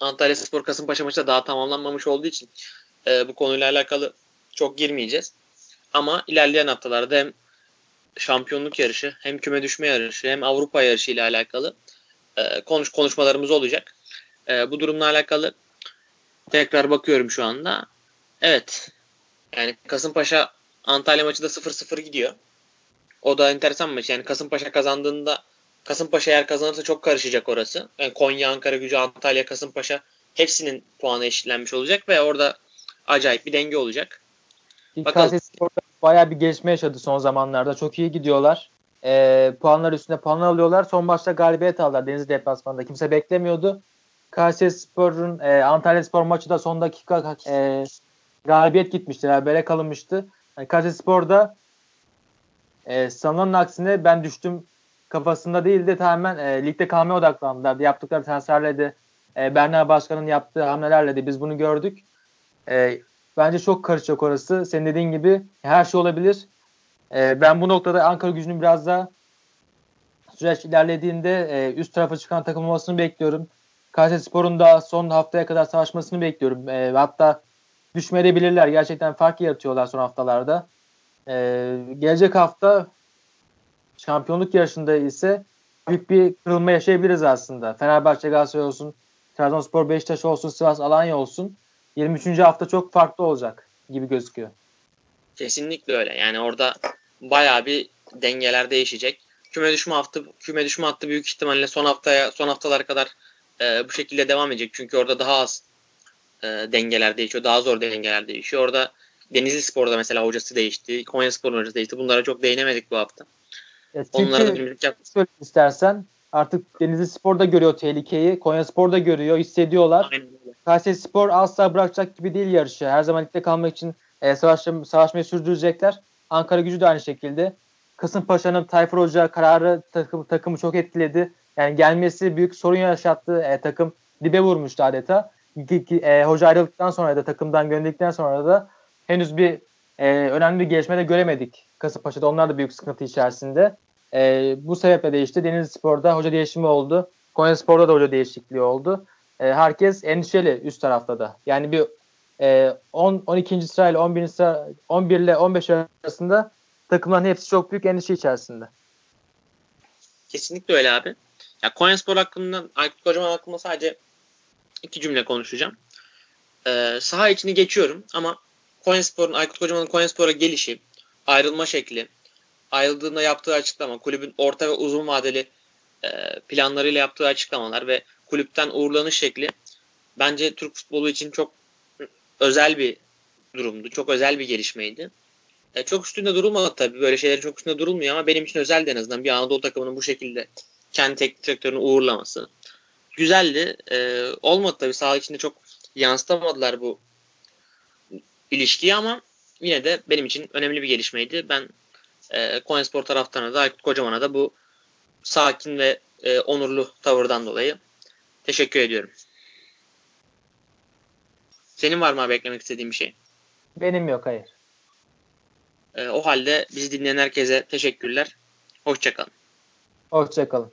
Antalya Spor Kasımpaşa maçı da daha tamamlanmamış olduğu için e, bu konuyla alakalı çok girmeyeceğiz. Ama ilerleyen haftalarda hem şampiyonluk yarışı hem küme düşme yarışı hem Avrupa yarışı ile alakalı e, konuş konuşmalarımız olacak. E, bu durumla alakalı tekrar bakıyorum şu anda. Evet. Yani Kasımpaşa Antalya maçı da 0-0 gidiyor. O da enteresan maç. Yani Kasımpaşa kazandığında Kasımpaşa eğer kazanırsa çok karışacak orası. Yani Konya, Ankara gücü, Antalya, Kasımpaşa hepsinin puanı eşitlenmiş olacak ve orada acayip bir denge olacak. Bakalım. bayağı bir gelişme yaşadı son zamanlarda. Çok iyi gidiyorlar. E, puanlar üstüne puan alıyorlar. Son maçta galibiyet aldılar Denizli deplasmanında. Kimse beklemiyordu. Kayseri Spor'un e, Antalya Spor maçı da son dakika e, galibiyet gitmişti. Böyle kalınmıştı. Yani Kayseri Spor'da e, sanılanın aksine ben düştüm kafasında değil de tamamen e, ligde kalmaya odaklandılar. Yaptıkları transferle de e, Berna Başkan'ın yaptığı hamlelerle de biz bunu gördük. E, bence çok karışacak orası. Senin dediğin gibi her şey olabilir. E, ben bu noktada Ankara gücünün biraz daha süreç ilerlediğinde e, üst tarafa çıkan takım olmasını bekliyorum. Kayseri Spor'un da son haftaya kadar savaşmasını bekliyorum. E, hatta düşmeyebilirler. Gerçekten fark yaratıyorlar son haftalarda. E, gelecek hafta şampiyonluk yarışında ise büyük bir kırılma yaşayabiliriz aslında. Fenerbahçe Galatasaray olsun, Trabzonspor Beşiktaş olsun, Sivas Alanya olsun. 23. hafta çok farklı olacak gibi gözüküyor. Kesinlikle öyle. Yani orada bayağı bir dengeler değişecek. Küme düşme hattı küme düşme hattı büyük ihtimalle son haftaya son haftalara kadar e, bu şekilde devam edecek. Çünkü orada daha az e, dengeler değişiyor. Daha zor dengeler değişiyor. Orada Denizli Spor'da mesela hocası değişti. Konya Spor'un hocası değişti. Bunlara çok değinemedik bu hafta. Ya Onlara da bir istersen artık Denizli Spor da görüyor tehlikeyi. Konya Spor da görüyor. Hissediyorlar. Aynen Kayseri Spor asla bırakacak gibi değil yarışı. Her zaman ligde kalmak için e, savaş, savaşmayı sürdürecekler. Ankara gücü de aynı şekilde. Kasımpaşa'nın Tayfur Hoca kararı takım, takımı çok etkiledi. Yani gelmesi büyük sorun yaşattı. E, takım dibe vurmuştu adeta. E, hoca ayrıldıktan sonra da takımdan gönderdikten sonra da henüz bir e, önemli bir gelişme de göremedik. Kasımpaşa'da onlar da büyük sıkıntı içerisinde. E, bu sebeple de işte Denizli Spor'da hoca değişimi oldu. Konya Spor'da da hoca değişikliği oldu. E, herkes endişeli üst tarafta da. Yani bir e, 10 12. sırayla 11. sıra 11 ile 15 arasında takımların hepsi çok büyük endişe içerisinde. Kesinlikle öyle abi. Ya Konyaspor hakkında Aykut Kocaman hakkında sadece iki cümle konuşacağım. Ee, saha içini geçiyorum ama Konyaspor'un Aykut Kocaman'ın Konyaspor'a gelişi, ayrılma şekli, ayrıldığında yaptığı açıklama, kulübün orta ve uzun vadeli e, planlarıyla yaptığı açıklamalar ve kulüpten uğurlanış şekli bence Türk futbolu için çok özel bir durumdu. Çok özel bir gelişmeydi. E, çok üstünde durulmadı tabii. Böyle şeylerin çok üstünde durulmuyor ama benim için özeldi en azından. Bir Anadolu takımının bu şekilde kendi teknik direktörünü uğurlaması. Güzeldi. E, olmadı tabii. Saha içinde çok yansıtamadılar bu ilişkiyi ama yine de benim için önemli bir gelişmeydi. Ben e, Konyaspor taraftarına da Aykut Kocaman'a da bu sakin ve e, onurlu tavırdan dolayı teşekkür ediyorum. Senin var mı abi eklemek istediğin bir şey? Benim yok hayır. E, o halde bizi dinleyen herkese teşekkürler. Hoşçakalın. Hoşçakalın.